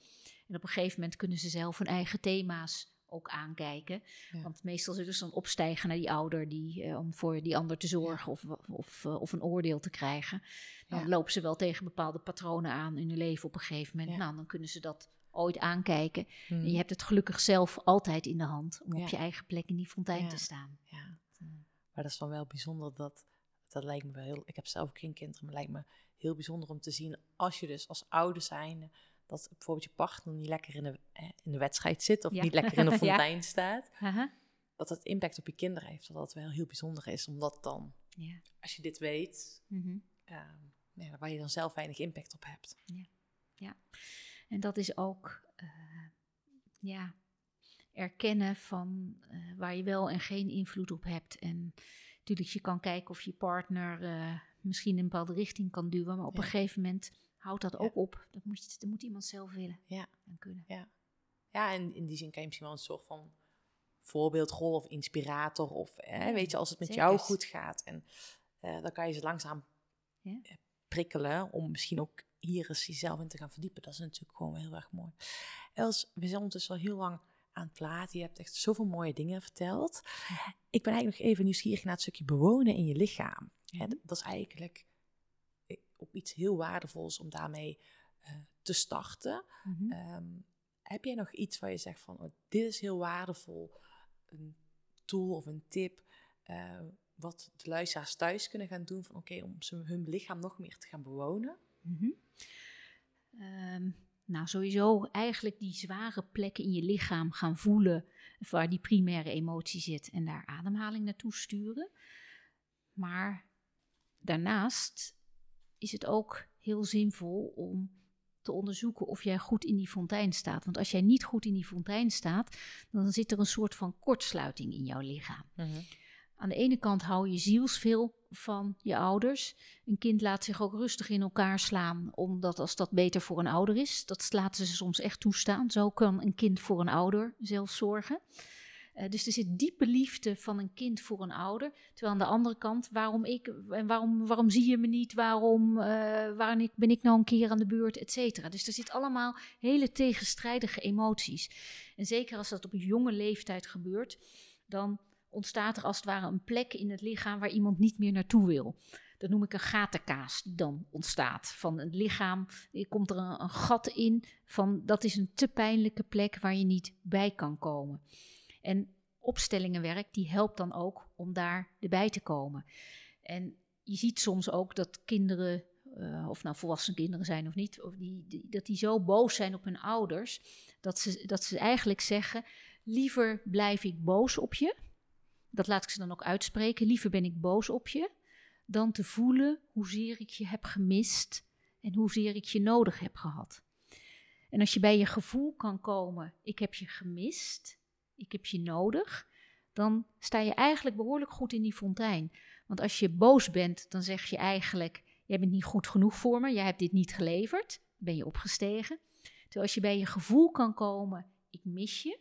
En op een gegeven moment kunnen ze zelf hun eigen thema's ook aankijken. Ja. Want meestal zullen ze dan opstijgen naar die ouder die, eh, om voor die ander te zorgen of, of, eh, of een oordeel te krijgen. Dan Ja. lopen ze wel tegen bepaalde patronen aan in hun leven op een gegeven moment. Ja. Nou, dan kunnen ze dat ooit aankijken. Hm. En je hebt het gelukkig zelf altijd in de hand om op je eigen plek in die fontein te staan. Ja. Maar dat is dan wel bijzonder dat, dat lijkt me wel heel, ik heb zelf geen kinderen, maar het lijkt me heel bijzonder om te zien als je dus als ouder zijn, dat bijvoorbeeld je partner niet lekker in de, hè, in de wedstrijd zit of Ja. niet lekker in de Ja. fontein staat, Haha. dat dat impact op je kinderen heeft. Dat dat wel heel bijzonder is, omdat dan, Ja. als je dit weet, Mhm. ehm, ja, waar je dan zelf weinig impact op hebt. En dat is ook eh, ja, erkennen van eh, waar je wel en geen invloed op hebt. En natuurlijk, je kan kijken of je partner eh, misschien in een bepaalde richting kan duwen. Maar op Ja. een gegeven moment houdt dat Ja. ook op. Dat moet, dat moet iemand zelf willen Ja. en kunnen. Ja, en in die zin kan je misschien wel een soort van voorbeeldrol of inspirator. Of hè, weet je, als het met jou goed gaat. En eh, dan kan je ze langzaam Ja. eh, prikkelen om misschien ook hier eens jezelf in te gaan verdiepen. Dat is natuurlijk gewoon heel erg mooi. Els, we zijn ondertussen al heel lang aan het praten. Je hebt echt zoveel mooie dingen verteld. Ik ben eigenlijk nog even nieuwsgierig naar het stukje bewonen in je lichaam. Mhm. dat is eigenlijk op iets heel waardevols om daarmee eh, te starten. Mhm. Ehm, heb jij nog iets waar je zegt van, oh, dit is heel waardevol, een tool of een tip, eh, wat de luisteraars thuis kunnen gaan doen van, oké, om ze hun lichaam nog meer te gaan bewonen? Mhm. Ehm, nou, sowieso eigenlijk die zware plekken in je lichaam gaan voelen waar die primaire emotie zit en daar ademhaling naartoe sturen. Maar daarnaast is het ook heel zinvol om te onderzoeken of jij goed in die fontein staat. Want als jij niet goed in die fontein staat, dan zit er een soort van kortsluiting in jouw lichaam. Aan de ene kant hou je zielsveel van je ouders. Een kind laat zich ook rustig in elkaar slaan, omdat als dat beter voor een ouder is, dat laten ze soms echt toestaan. Zo kan een kind voor een ouder zelf zorgen. Eh, dus er zit diepe liefde van een kind voor een ouder. Terwijl aan de andere kant, waarom ik en waarom, waarom zie je me niet? Waarom waarom ik, ben ik nou een keer aan de beurt, et. Dus er zit allemaal hele tegenstrijdige emoties. En zeker als dat op een jonge leeftijd gebeurt, dan ontstaat er als het ware een plek in het lichaam waar iemand niet meer naartoe wil. Dat noem ik een gatenkaas die dan ontstaat. Van het lichaam er komt er een, een gat in van dat is een te pijnlijke plek waar je niet bij kan komen. En opstellingenwerk die helpt dan ook om daar erbij te komen. En je ziet soms ook dat kinderen, eh, of nou volwassen kinderen zijn of niet, of die, dat die zo boos zijn op hun ouders, dat ze, dat ze eigenlijk zeggen, liever blijf ik boos op je, dat laat ik ze dan ook uitspreken, liever ben ik boos op je, dan te voelen hoezeer ik je heb gemist en hoezeer ik je nodig heb gehad. En als je bij je gevoel kan komen, ik heb je gemist, ik heb je nodig, dan sta je eigenlijk behoorlijk goed in die fontein. Want als je boos bent, dan zeg je eigenlijk, jij bent niet goed genoeg voor me, jij hebt dit niet geleverd, ben je opgestegen. Terwijl als je bij je gevoel kan komen, ik mis je,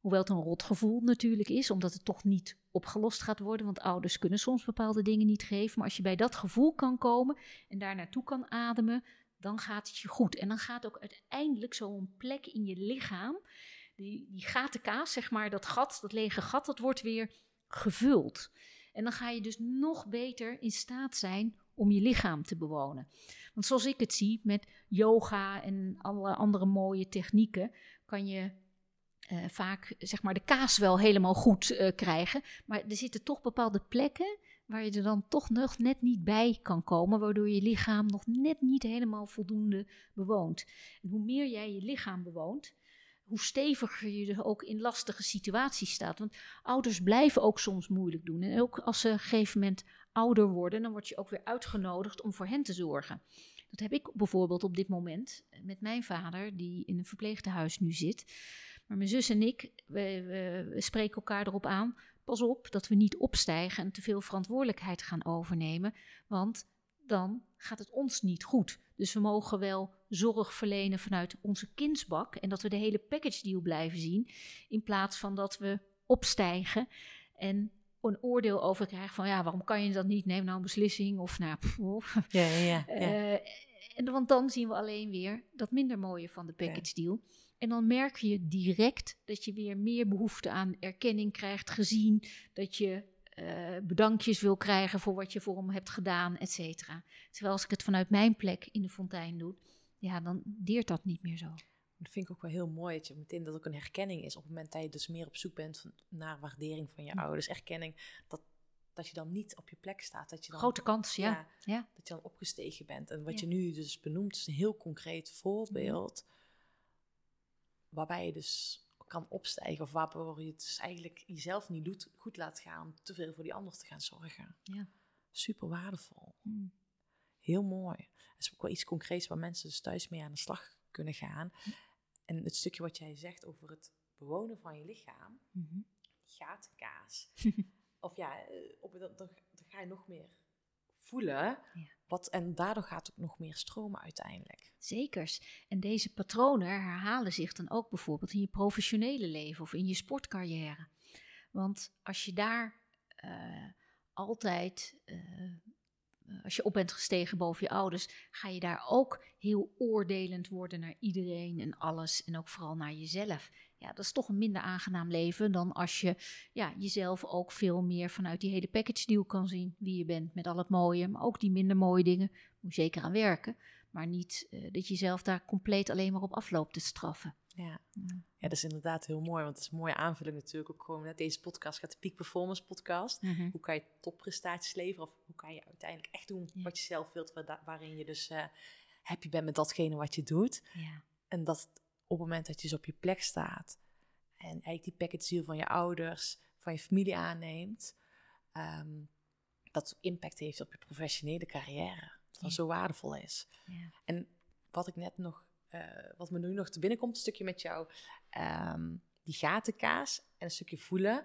hoewel het een rotgevoel natuurlijk is, omdat het toch niet opgelost gaat worden, want ouders kunnen soms bepaalde dingen niet geven. Maar als je bij dat gevoel kan komen en daar naartoe kan ademen, dan gaat het je goed. En dan gaat ook uiteindelijk zo'n plek in je lichaam, die, die gatenkaas, zeg maar, dat gat, dat lege gat, dat wordt weer gevuld. En dan ga je dus nog beter in staat zijn om je lichaam te bewonen. Want zoals ik het zie, met yoga en alle andere mooie technieken, kan je eh, vaak zeg maar, de kaas wel helemaal goed eh, krijgen. Maar er zitten toch bepaalde plekken waar je er dan toch nog net niet bij kan komen, waardoor je lichaam nog net niet helemaal voldoende bewoont. En hoe meer jij je lichaam bewoont, hoe steviger je er ook in lastige situaties staat. Want ouders blijven ook soms moeilijk doen. En ook als ze op een gegeven moment ouder worden, dan word je ook weer uitgenodigd om voor hen te zorgen. Dat heb ik bijvoorbeeld op dit moment met mijn vader, die in een verpleegtehuis nu zit. Maar mijn zus en ik, we- we spreken elkaar erop aan. Pas op dat we niet opstijgen en te veel verantwoordelijkheid gaan overnemen. Want dan gaat het ons niet goed. Dus we mogen wel zorg verlenen vanuit onze kindsbak. En dat we de hele package deal blijven zien. In plaats van dat we opstijgen en een oordeel over krijgen van ja, waarom kan je dat niet? Neem nou een beslissing. Of nou, pff, Ja, ja, ja. eh, en, want dan zien we alleen weer dat minder mooie van de package deal. En dan merk je direct dat je weer meer behoefte aan erkenning krijgt, gezien dat je eh, bedankjes wil krijgen voor wat je voor hem hebt gedaan, et cetera. Terwijl als ik het vanuit mijn plek in de fontein doe, ja, dan deert dat niet meer zo. Dat vind ik ook wel heel mooi, dat je meteen dat ook een herkenning is. Op het moment dat je dus meer op zoek bent van, naar waardering van je Ja. ouders, erkenning, dat, dat je dan niet op je plek staat. Dat je dan, Grote kans, ja. Ja. ja. dat je dan opgestegen bent. En wat je nu dus benoemt, is een heel concreet voorbeeld. Waarbij je dus kan opstijgen, of waardoor je het dus eigenlijk jezelf niet doet, goed laat gaan om te veel voor die ander te gaan zorgen. Ja. Super waardevol. Mm. Heel mooi. Dat is ook wel iets concreets waar mensen dus thuis mee aan de slag kunnen gaan. En het stukje wat jij zegt over het bewonen van je lichaam, Mhm. gatenkaas. of ja, eh, op, dan, dan, ga je nog meer voelen. Ja. Wat, en daardoor gaat het ook nog meer stromen uiteindelijk. Zekers. En deze patronen herhalen zich dan ook bijvoorbeeld in je professionele leven of in je sportcarrière. Want als je daar eh, altijd, eh, als je op bent gestegen boven je ouders, ga je daar ook heel oordelend worden naar iedereen en alles. En ook vooral naar jezelf. Ja, dat is toch een minder aangenaam leven dan als je ja, jezelf ook veel meer vanuit die hele package deal kan zien. Wie je bent met al het mooie, maar ook die minder mooie dingen. Moet je zeker aan werken. Maar niet eh, dat je jezelf daar compleet alleen maar op afloopt te straffen. Ja. Ja. ja, dat is inderdaad heel mooi. Want het is een mooie aanvulling natuurlijk ook gewoon. Net deze podcast gaat de Peak Performance podcast. Hoe kan je topprestaties leveren? Of hoe kan je uiteindelijk echt doen Ja. wat je zelf wilt. wa- Waarin je dus eh, happy bent met datgene wat je doet. Ja. En dat op het moment dat je dus op je plek staat en eigenlijk die package deal van je ouders, van je familie aanneemt, ehm, dat impact heeft op je professionele carrière. Dat Ja. zo waardevol is. Ja. En wat ik net nog, eh, wat me nu nog te binnen komt, een stukje met jou, ehm, die gatenkaas en een stukje voelen,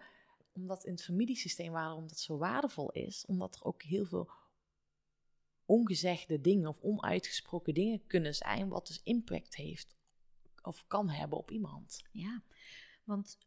omdat in het familiesysteem waarom dat zo waardevol is, omdat er ook heel veel ongezegde dingen of onuitgesproken dingen kunnen zijn, wat dus impact heeft of kan hebben op iemand. Ja, want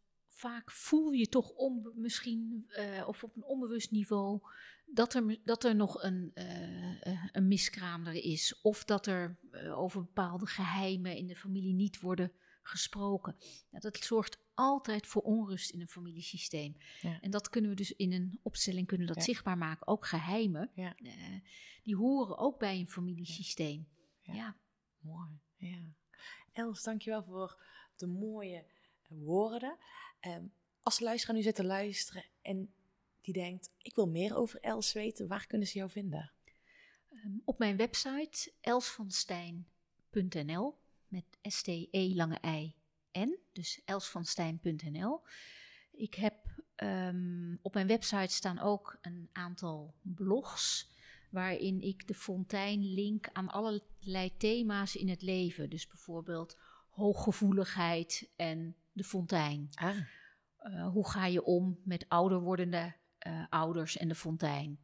vaak voel je toch onbe- misschien eh, of op een onbewust niveau dat er, dat er nog een, eh, eh, een miskraam er is. Of dat er over bepaalde geheimen in de familie niet worden gesproken. Dat zorgt altijd voor onrust in een familiesysteem. Ja. En dat kunnen we dus in een opstelling kunnen dat Ja. zichtbaar maken. Ook geheimen, Ja. eh, die horen ook bij een familiesysteem. Ja. ja. Mooi, ja. Els, dankjewel voor de mooie woorden. Ehm, als de luisteraar nu zit te luisteren en die denkt, ik wil meer over Els weten, waar kunnen ze jou vinden? Ehm, op mijn website elsvanstein.nl met S-T-E lange I N, dus elsvanstein.nl. Ik heb ehm, op mijn website staan ook een aantal blogs waarin ik de fontein link aan allerlei thema's in het leven. Dus bijvoorbeeld hooggevoeligheid en de fontein. Ah, Uh, hoe ga je om met ouder wordende uh, ouders en de fontein?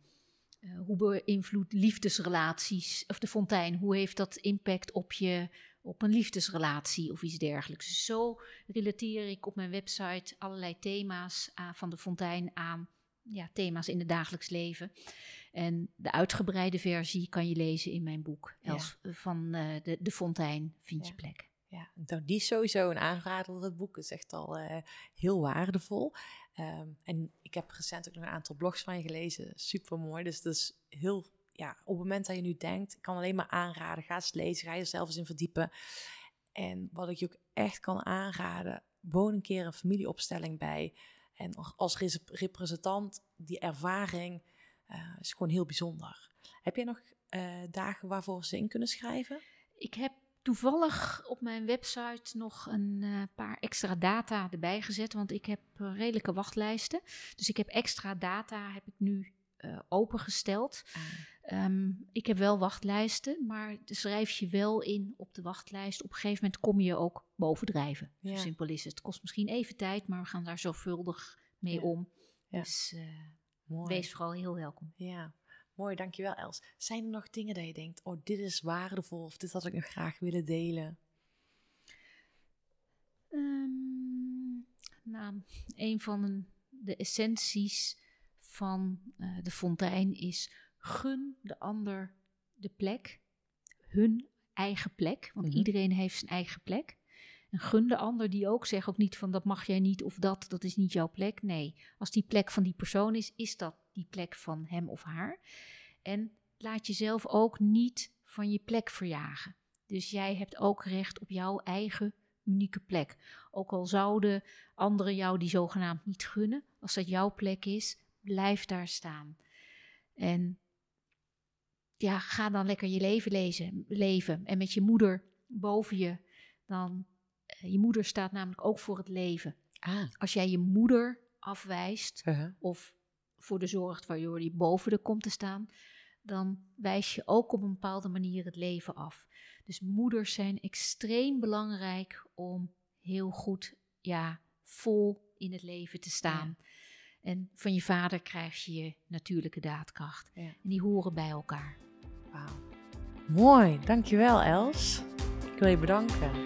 Uh, hoe beïnvloedt liefdesrelaties, of de fontein, hoe heeft dat impact op je, op een liefdesrelatie of iets dergelijks? Dus zo relateer ik op mijn website allerlei thema's van de fontein aan ja, thema's in het dagelijks leven. En de uitgebreide versie kan je lezen in mijn boek. Ja. Els, van de, de Fontein vind Ja. je plek. Ja, nou, die is sowieso een aanrader. Dat boek is echt al eh, heel waardevol. Ehm, en ik heb recent ook nog een aantal blogs van je gelezen. Super mooi. Dus dat is heel, ja, op het moment dat je nu denkt, ik kan alleen maar aanraden. Ga eens lezen, ga je er zelf eens in verdiepen. En wat ik je ook echt kan aanraden, woon een keer een familieopstelling bij. En als res- representant, die ervaring eh, is gewoon heel bijzonder. Heb jij nog eh, dagen waarvoor ze in kunnen schrijven? Ik heb toevallig op mijn website nog een eh, paar extra data erbij gezet, want ik heb eh, redelijke wachtlijsten. Dus ik heb extra data heb ik nu eh, opengesteld. Ehm, ik heb wel wachtlijsten, maar schrijf je wel in op de wachtlijst. Op een gegeven moment kom je ook bovendrijven. Ja. Simpel is het. Het kost misschien even tijd, maar we gaan daar zorgvuldig mee Ja. om. Ja. Dus wees vooral heel welkom. Ja, mooi, dankjewel Els. Zijn er nog dingen dat je denkt, oh dit is waardevol of dit had ik nog graag willen delen? Ehm, nou, een van de essenties van eh, de fontein is gun de ander de plek, hun eigen plek, want Mhm. iedereen heeft zijn eigen plek. En gun de ander die ook zegt ook niet van dat mag jij niet of dat, dat is niet jouw plek. Nee, als die plek van die persoon is, is dat die plek van hem of haar. En laat jezelf ook niet van je plek verjagen. Dus jij hebt ook recht op jouw eigen unieke plek. Ook al zouden anderen jou die zogenaamd niet gunnen, als dat jouw plek is, blijf daar staan. En ja, ga dan lekker je leven lezen, leven. En met je moeder boven je, dan, je moeder staat namelijk ook voor het leven. Ah, Als jij je moeder afwijst, uh-huh. of voor de zorgt waardoor die boven de komt te staan, dan wijs je ook op een bepaalde manier het leven af. Dus moeders zijn extreem belangrijk om heel goed, ja, vol in het leven te staan. En van je vader krijg je je natuurlijke daadkracht. Ja. En die horen bij elkaar. Wauw. Mooi, dankjewel Els. Ik wil je bedanken.